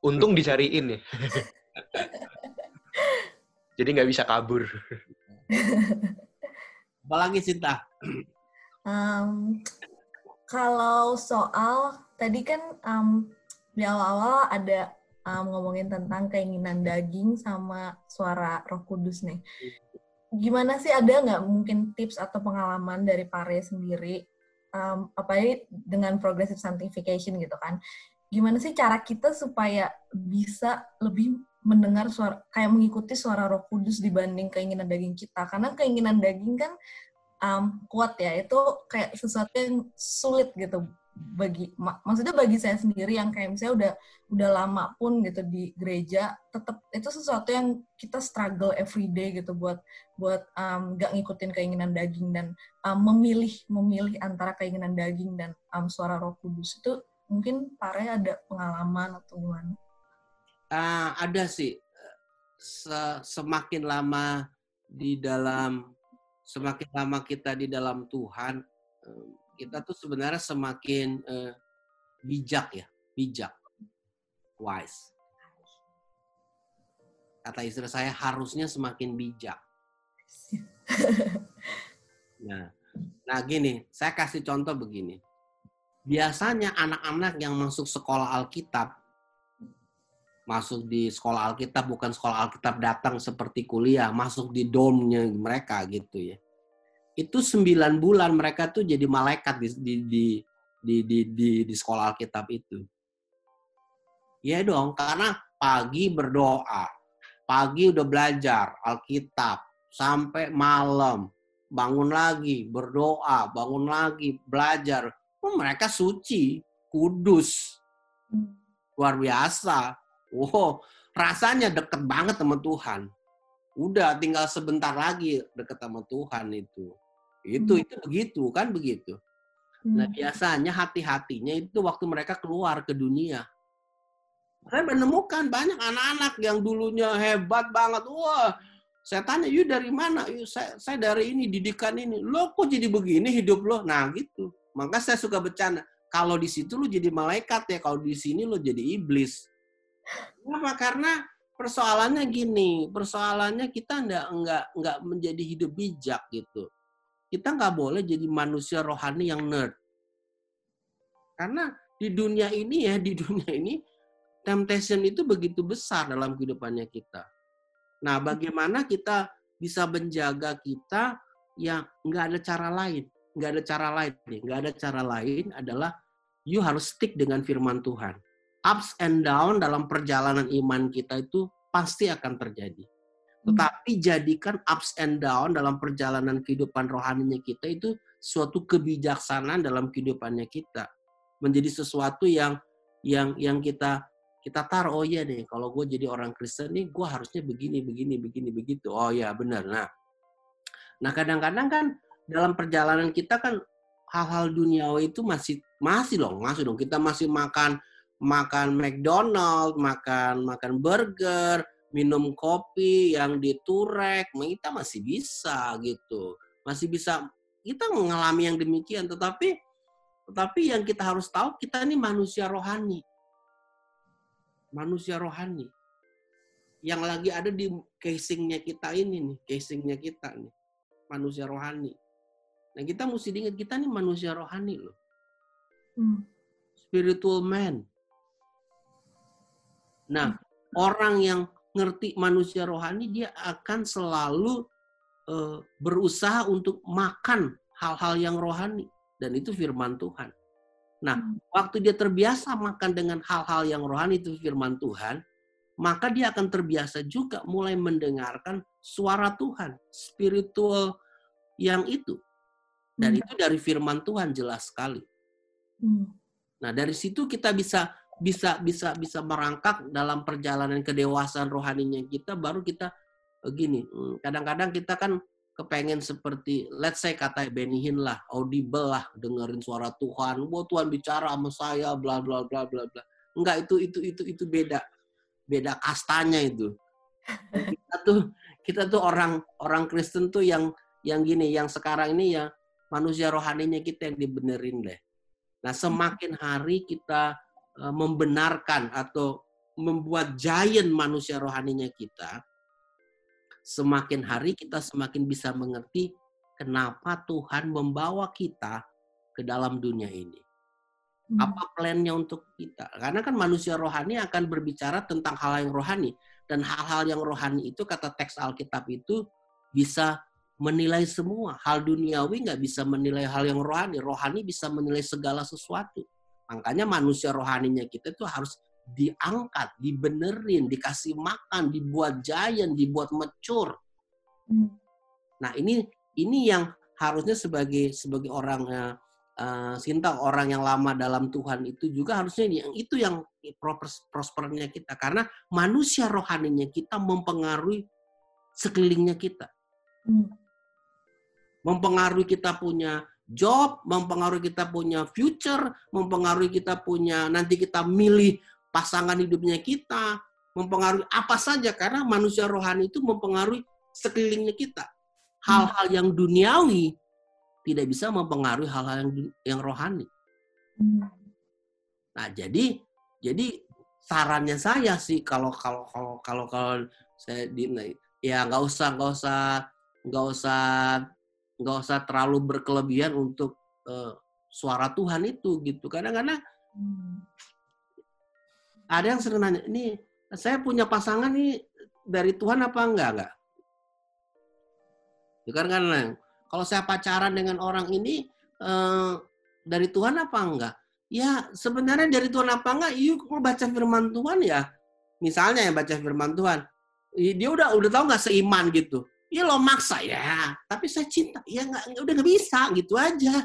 Untung dicariin ya. Jadi nggak bisa kabur. Apalagi Cinta? Um, kalau soal tadi kan um, di awal-awal ada um, ngomongin tentang keinginan daging sama suara Roh Kudus nih gimana sih? Ada nggak mungkin tips atau pengalaman dari Pare sendiri um, apa dengan progressive sanctification gitu kan? Gimana sih cara kita supaya bisa lebih mendengar suara kayak mengikuti suara Roh Kudus dibanding keinginan daging kita? Karena keinginan daging kan um, kuat ya itu kayak sesuatu yang sulit gitu bagi mak maksudnya bagi saya sendiri yang kayak misalnya udah udah lama pun gitu di gereja tetap itu sesuatu yang kita struggle every day gitu buat buat um, gak ngikutin keinginan daging dan um, memilih memilih antara keinginan daging dan um, suara Roh Kudus itu mungkin pare ada pengalaman atau gimana? Uh, ada sih Se semakin lama di dalam semakin lama kita di dalam Tuhan kita tuh sebenarnya semakin uh, bijak ya, bijak, wise. Kata istri saya harusnya semakin bijak. Nah, nah gini, saya kasih contoh begini. Biasanya anak-anak yang masuk sekolah Alkitab, masuk di sekolah Alkitab bukan sekolah Alkitab datang seperti kuliah, masuk di domnya mereka gitu ya itu sembilan bulan mereka tuh jadi malaikat di di di di di, di, di sekolah Alkitab itu. Ya dong, karena pagi berdoa, pagi udah belajar Alkitab, sampai malam bangun lagi berdoa, bangun lagi belajar. Oh, mereka suci, kudus, luar biasa. Wow, rasanya deket banget sama Tuhan. Udah tinggal sebentar lagi deket sama Tuhan itu. Itu itu begitu kan begitu. Nah hmm. biasanya hati-hatinya itu waktu mereka keluar ke dunia. Saya menemukan banyak anak-anak yang dulunya hebat banget. Wah, saya tanya, yuk dari mana? Yuk, saya, saya dari ini, didikan ini. Lo kok jadi begini hidup lo? Nah gitu. Maka saya suka bercanda. Kalau di situ lo jadi malaikat ya, kalau di sini lo jadi iblis. Kenapa? Karena persoalannya gini, persoalannya kita nggak nggak nggak menjadi hidup bijak gitu kita nggak boleh jadi manusia rohani yang nerd. Karena di dunia ini ya, di dunia ini temptation itu begitu besar dalam kehidupannya kita. Nah, bagaimana kita bisa menjaga kita yang nggak ada cara lain, nggak ada cara lain nih, nggak ada cara lain adalah you harus stick dengan firman Tuhan. Ups and down dalam perjalanan iman kita itu pasti akan terjadi. Tetapi jadikan ups and down dalam perjalanan kehidupan rohaninya kita itu suatu kebijaksanaan dalam kehidupannya kita. Menjadi sesuatu yang yang yang kita kita taruh oh iya nih kalau gue jadi orang Kristen nih gue harusnya begini begini begini begitu. Oh ya benar. Nah nah kadang-kadang kan dalam perjalanan kita kan hal-hal duniawi itu masih masih loh masih dong. Kita masih makan makan McDonald makan makan burger minum kopi yang diturek, kita masih bisa gitu. Masih bisa kita mengalami yang demikian, tetapi tetapi yang kita harus tahu kita ini manusia rohani. Manusia rohani. Yang lagi ada di casingnya kita ini nih, casingnya kita nih. Manusia rohani. Nah kita mesti diingat kita ini manusia rohani loh. Hmm. Spiritual man. Nah, hmm. orang yang ngerti manusia rohani, dia akan selalu uh, berusaha untuk makan hal-hal yang rohani. Dan itu firman Tuhan. Nah, hmm. waktu dia terbiasa makan dengan hal-hal yang rohani itu firman Tuhan, maka dia akan terbiasa juga mulai mendengarkan suara Tuhan, spiritual yang itu. Dan hmm. itu dari firman Tuhan jelas sekali. Hmm. Nah, dari situ kita bisa bisa bisa bisa merangkak dalam perjalanan kedewasaan rohaninya kita baru kita eh, gini hmm, kadang-kadang kita kan kepengen seperti let's say kata Benny Hinn lah audible lah dengerin suara Tuhan wah Tuhan bicara sama saya bla bla bla bla bla. Enggak itu itu itu itu beda beda kastanya itu. Kita tuh kita tuh orang orang Kristen tuh yang yang gini yang sekarang ini ya manusia rohaninya kita yang dibenerin deh. Nah semakin hari kita membenarkan atau membuat giant manusia rohaninya kita, semakin hari kita semakin bisa mengerti kenapa Tuhan membawa kita ke dalam dunia ini. Hmm. Apa plannya untuk kita? Karena kan manusia rohani akan berbicara tentang hal yang rohani. Dan hal-hal yang rohani itu, kata teks Alkitab itu, bisa menilai semua. Hal duniawi nggak bisa menilai hal yang rohani. Rohani bisa menilai segala sesuatu. Makanya manusia rohaninya kita itu harus diangkat, dibenerin, dikasih makan, dibuat giant, dibuat mature. Hmm. Nah ini ini yang harusnya sebagai sebagai orang uh, Sinta orang yang lama dalam Tuhan itu juga harusnya yang itu yang prospernya kita karena manusia rohaninya kita mempengaruhi sekelilingnya kita. Hmm. Mempengaruhi kita punya job, mempengaruhi kita punya future, mempengaruhi kita punya nanti kita milih pasangan hidupnya kita, mempengaruhi apa saja karena manusia rohani itu mempengaruhi sekelilingnya kita. Hal-hal yang duniawi tidak bisa mempengaruhi hal-hal yang yang rohani. Nah, jadi jadi sarannya saya sih kalau kalau kalau kalau kalau saya di ya nggak usah nggak usah nggak usah nggak usah terlalu berkelebihan untuk uh, suara Tuhan itu gitu. Kadang-kadang hmm. ada yang sering nanya, ini saya punya pasangan nih dari Tuhan apa enggak enggak? Ya kan karena kalau saya pacaran dengan orang ini uh, dari Tuhan apa enggak? Ya sebenarnya dari Tuhan apa enggak? Yuk baca firman Tuhan ya misalnya yang baca firman Tuhan, dia udah udah tahu nggak seiman gitu. Ya lo maksa ya, tapi saya cinta. Ya nggak udah nggak bisa gitu aja.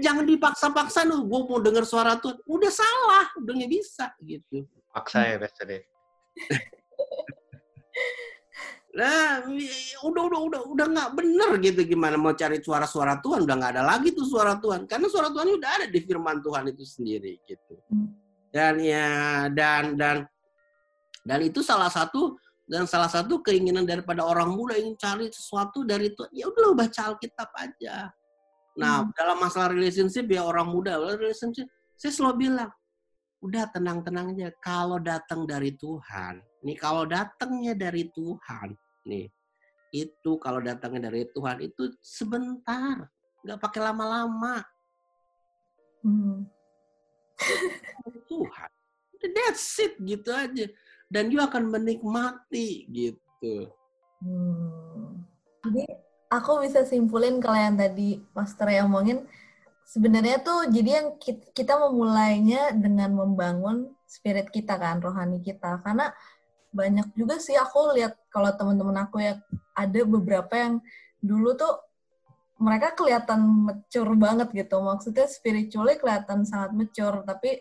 Jangan dipaksa-paksa lu. Gue mau dengar suara Tuhan. Udah salah, udah nggak bisa gitu. Paksa ya Pastor. Nah, udah udah udah udah nggak bener gitu gimana mau cari suara-suara Tuhan udah nggak ada lagi tuh suara Tuhan karena suara Tuhan udah ada di firman Tuhan itu sendiri gitu. Dan ya dan dan dan itu salah satu dan salah satu keinginan daripada orang muda ingin cari sesuatu dari Tuhan ya udah baca Alkitab aja. Nah hmm. dalam masalah relationship ya orang muda relationship saya selalu bilang udah tenang-tenang aja. Kalau datang dari Tuhan, nih kalau datangnya dari Tuhan, nih itu kalau datangnya dari Tuhan itu sebentar, nggak pakai lama-lama. Hmm. Tuhan, that's it gitu aja. Dan you akan menikmati gitu. Hmm. Jadi aku bisa simpulin kalau yang tadi Master yang ngomongin, sebenarnya tuh jadi yang kita memulainya dengan membangun spirit kita kan, rohani kita. Karena banyak juga sih aku lihat kalau teman-teman aku ya ada beberapa yang dulu tuh mereka kelihatan mature banget gitu. Maksudnya spiritually kelihatan sangat mature, tapi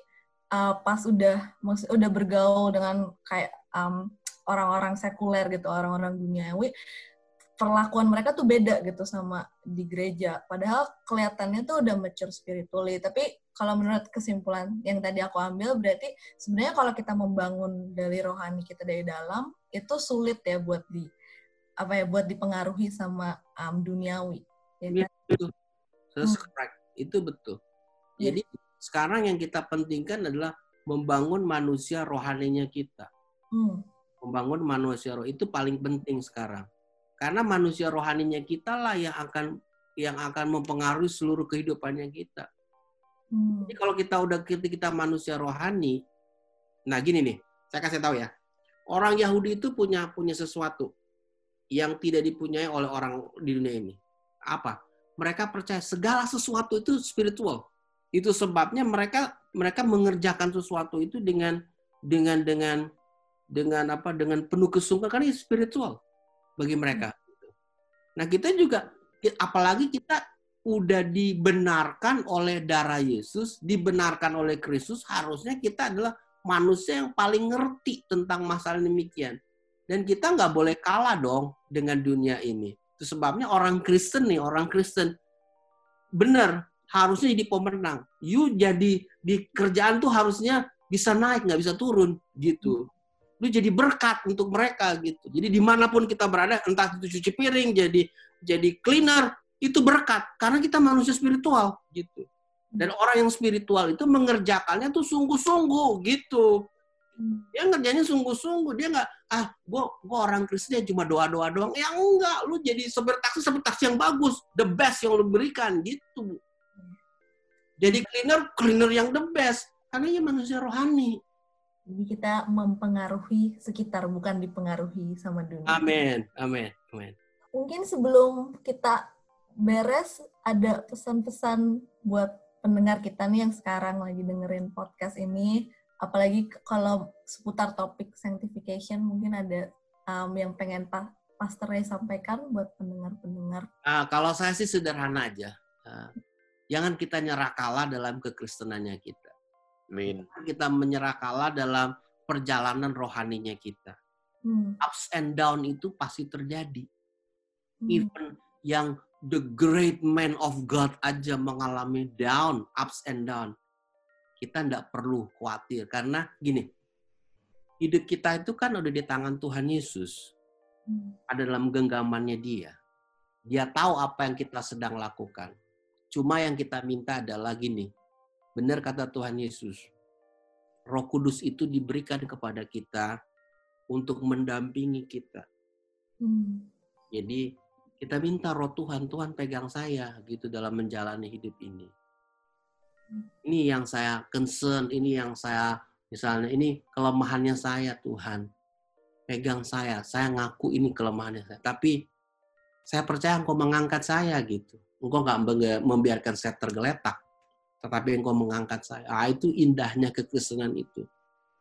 uh, pas udah udah bergaul dengan kayak um, orang-orang sekuler gitu, orang-orang duniawi, perlakuan mereka tuh beda gitu sama di gereja. Padahal kelihatannya tuh udah mature spiritually. Tapi kalau menurut kesimpulan yang tadi aku ambil, berarti sebenarnya kalau kita membangun dari rohani kita dari dalam, itu sulit ya buat di apa ya buat dipengaruhi sama um, duniawi. Ya, kan? Itu, hmm. itu betul. Jadi sekarang yang kita pentingkan adalah membangun manusia rohaninya kita. Hmm. Membangun manusia roh itu paling penting sekarang karena manusia rohaninya kita lah yang akan yang akan mempengaruhi seluruh kehidupannya kita. Hmm. Jadi kalau kita udah kita, kita manusia rohani, nah gini nih, saya kasih tahu ya, orang Yahudi itu punya punya sesuatu yang tidak dipunyai oleh orang di dunia ini. Apa? Mereka percaya segala sesuatu itu spiritual. Itu sebabnya mereka mereka mengerjakan sesuatu itu dengan dengan dengan dengan apa? Dengan penuh kesungguhan karena spiritual bagi mereka. Nah kita juga, apalagi kita udah dibenarkan oleh darah Yesus, dibenarkan oleh Kristus, harusnya kita adalah manusia yang paling ngerti tentang masalah demikian. Dan kita nggak boleh kalah dong dengan dunia ini. Itu sebabnya orang Kristen nih, orang Kristen benar harusnya jadi pemenang. You jadi di kerjaan tuh harusnya bisa naik, nggak bisa turun gitu lu jadi berkat untuk mereka gitu. Jadi di mana pun kita berada, entah itu cuci piring, jadi jadi cleaner, itu berkat karena kita manusia spiritual gitu. Dan orang yang spiritual itu mengerjakannya tuh sungguh-sungguh gitu. Dia ngerjanya sungguh-sungguh. Dia nggak, ah, gua, gua orang Kristen ya cuma doa-doa doang. Ya enggak, lu jadi sepertaksi sepertaksi yang bagus, the best yang lu berikan gitu. Jadi cleaner, cleaner yang the best. Karena dia manusia rohani. Jadi kita mempengaruhi sekitar, bukan dipengaruhi sama dunia. Amin, amin, amin. Mungkin sebelum kita beres, ada pesan-pesan buat pendengar kita nih yang sekarang lagi dengerin podcast ini. Apalagi kalau seputar topik sanctification, mungkin ada um, yang pengen pa Pastor Ray sampaikan buat pendengar-pendengar. Uh, kalau saya sih sederhana aja. Uh, jangan kita nyerah kalah dalam kekristenannya kita Amin. Kita menyerah kalah dalam perjalanan rohaninya kita. Hmm. Ups and down itu pasti terjadi. Hmm. Even yang the great man of God aja mengalami down, ups and down. Kita tidak perlu khawatir karena gini, hidup kita itu kan udah di tangan Tuhan Yesus. Hmm. Ada dalam genggamannya dia. Dia tahu apa yang kita sedang lakukan. Cuma yang kita minta adalah gini, Benar kata Tuhan Yesus. Roh Kudus itu diberikan kepada kita untuk mendampingi kita. Hmm. Jadi kita minta roh Tuhan, Tuhan pegang saya gitu dalam menjalani hidup ini. Ini yang saya concern, ini yang saya misalnya ini kelemahannya saya Tuhan. Pegang saya, saya ngaku ini kelemahannya saya. Tapi saya percaya engkau mengangkat saya gitu. Engkau nggak membiarkan saya tergeletak tetapi engkau mengangkat saya. Ah, itu indahnya kekristenan itu.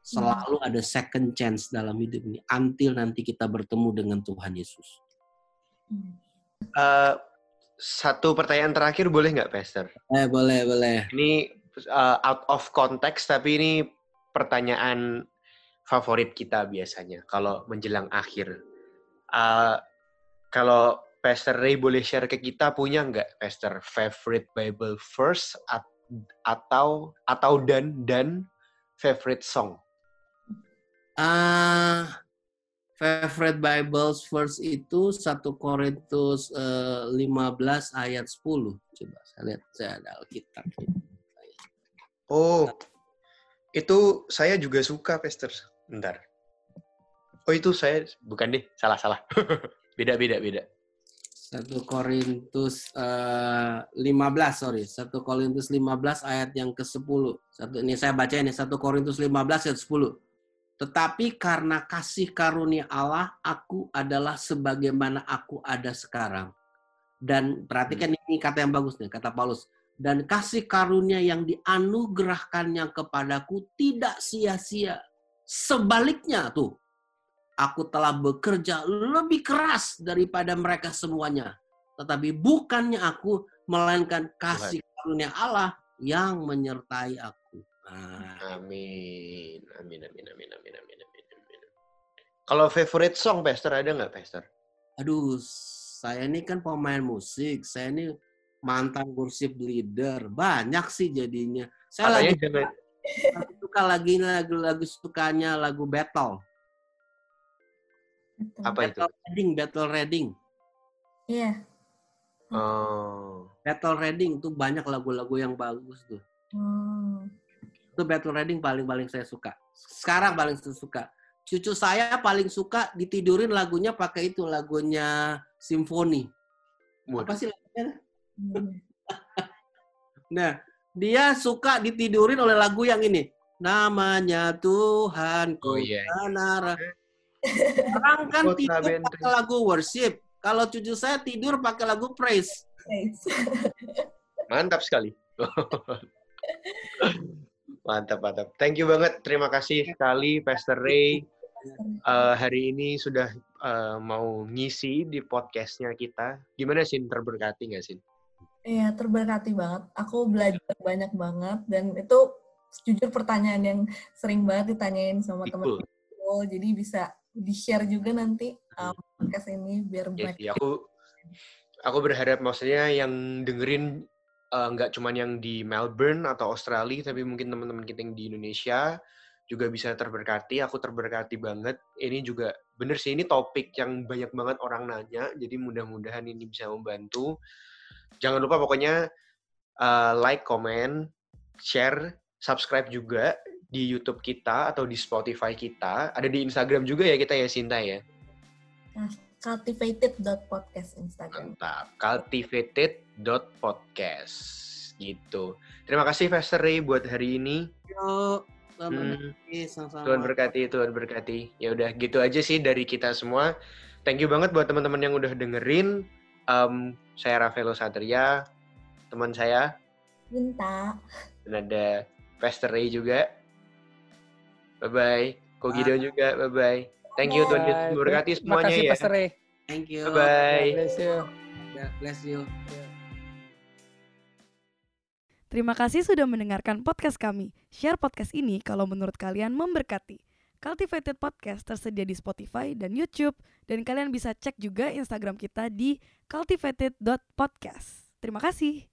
Selalu hmm. ada second chance dalam hidup ini. Until nanti kita bertemu dengan Tuhan Yesus. Uh, satu pertanyaan terakhir boleh nggak, Pastor? Eh, boleh, boleh. Ini uh, out of context, tapi ini pertanyaan favorit kita biasanya kalau menjelang akhir. Uh, kalau Pastor Ray boleh share ke kita punya nggak Pastor favorite Bible verse atau atau dan dan favorite song? Uh, favorite Bible verse itu 1 Korintus uh, eh, 15 ayat 10. Coba saya lihat saya ada Alkitab. Oh. Itu saya juga suka, Pastor. Bentar. Oh, itu saya bukan deh, salah-salah. beda beda beda. 1 Korintus uh, eh, 15, sorry. 1 Korintus 15 ayat yang ke-10. Satu, ini saya baca ini, 1 Korintus 15 ayat 10. Tetapi karena kasih karunia Allah, aku adalah sebagaimana aku ada sekarang. Dan perhatikan ini kata yang bagus nih, kata Paulus. Dan kasih karunia yang dianugerahkannya kepadaku tidak sia-sia. Sebaliknya tuh, aku telah bekerja lebih keras daripada mereka semuanya. Tetapi bukannya aku, melainkan kasih karunia Allah yang menyertai aku. Ah. Amin. Amin, amin, amin, amin, amin, amin, amin. Kalau favorite song, Pastor, ada nggak, Pastor? Aduh, saya ini kan pemain musik. Saya ini mantan worship leader. Banyak sih jadinya. Saya lagi jangan... suka lagi lagu-lagu sukanya lagu battle. Apa battle itu? Reading, battle reading. Iya. Yeah. Oh. Battle reading tuh banyak lagu-lagu yang bagus tuh. Hmm itu battle reading paling paling saya suka. Sekarang paling saya suka. Cucu saya paling suka ditidurin lagunya pakai itu lagunya simfoni. Apa sih lagunya? nah, dia suka ditidurin oleh lagu yang ini. Namanya Tuhan oh, iya. Nara. Sekarang kan tidur pakai lagu worship. Kalau cucu saya tidur pakai lagu praise. Mantap sekali. Mantap, mantap. Thank you banget. Terima kasih sekali, Pastor Ray. Uh, hari ini sudah uh, mau ngisi di podcastnya kita. Gimana sih terberkati nggak sih? Iya, terberkati banget. Aku belajar banyak banget dan itu jujur pertanyaan yang sering banget ditanyain sama teman-teman. Jadi bisa di-share juga nanti um, podcast ini biar yes, ya, aku aku berharap maksudnya yang dengerin Eh, nggak uh, cuman yang di Melbourne atau Australia, tapi mungkin teman-teman kita yang di Indonesia juga bisa terberkati. Aku terberkati banget. Ini juga bener sih ini topik yang banyak banget orang nanya, jadi mudah-mudahan ini bisa membantu. Jangan lupa pokoknya uh, like, comment, share, subscribe juga di YouTube kita atau di Spotify kita. Ada di Instagram juga ya kita ya Sinta ya. Nah, cultivated.podcast Instagram. Mantap. Cultivated.podcast gitu. Terima kasih Pastor Ray buat hari ini. Yo, hmm. sama-sama. Tuhan berkati, Tuhan berkati. Ya udah gitu aja sih dari kita semua. Thank you banget buat teman-teman yang udah dengerin. Um, saya Rafaelo Satria, teman saya. Minta. Dan ada Pastor Ray juga. Bye-bye. Kogido juga, bye-bye. Thank you Tuhan Yesus memberkati semuanya kasih, ya. Pastor Ray. Thank you. Bye bye. Bless you. Bless you. Terima kasih sudah mendengarkan podcast kami. Share podcast ini kalau menurut kalian memberkati. Cultivated Podcast tersedia di Spotify dan YouTube dan kalian bisa cek juga Instagram kita di cultivated.podcast. Terima kasih.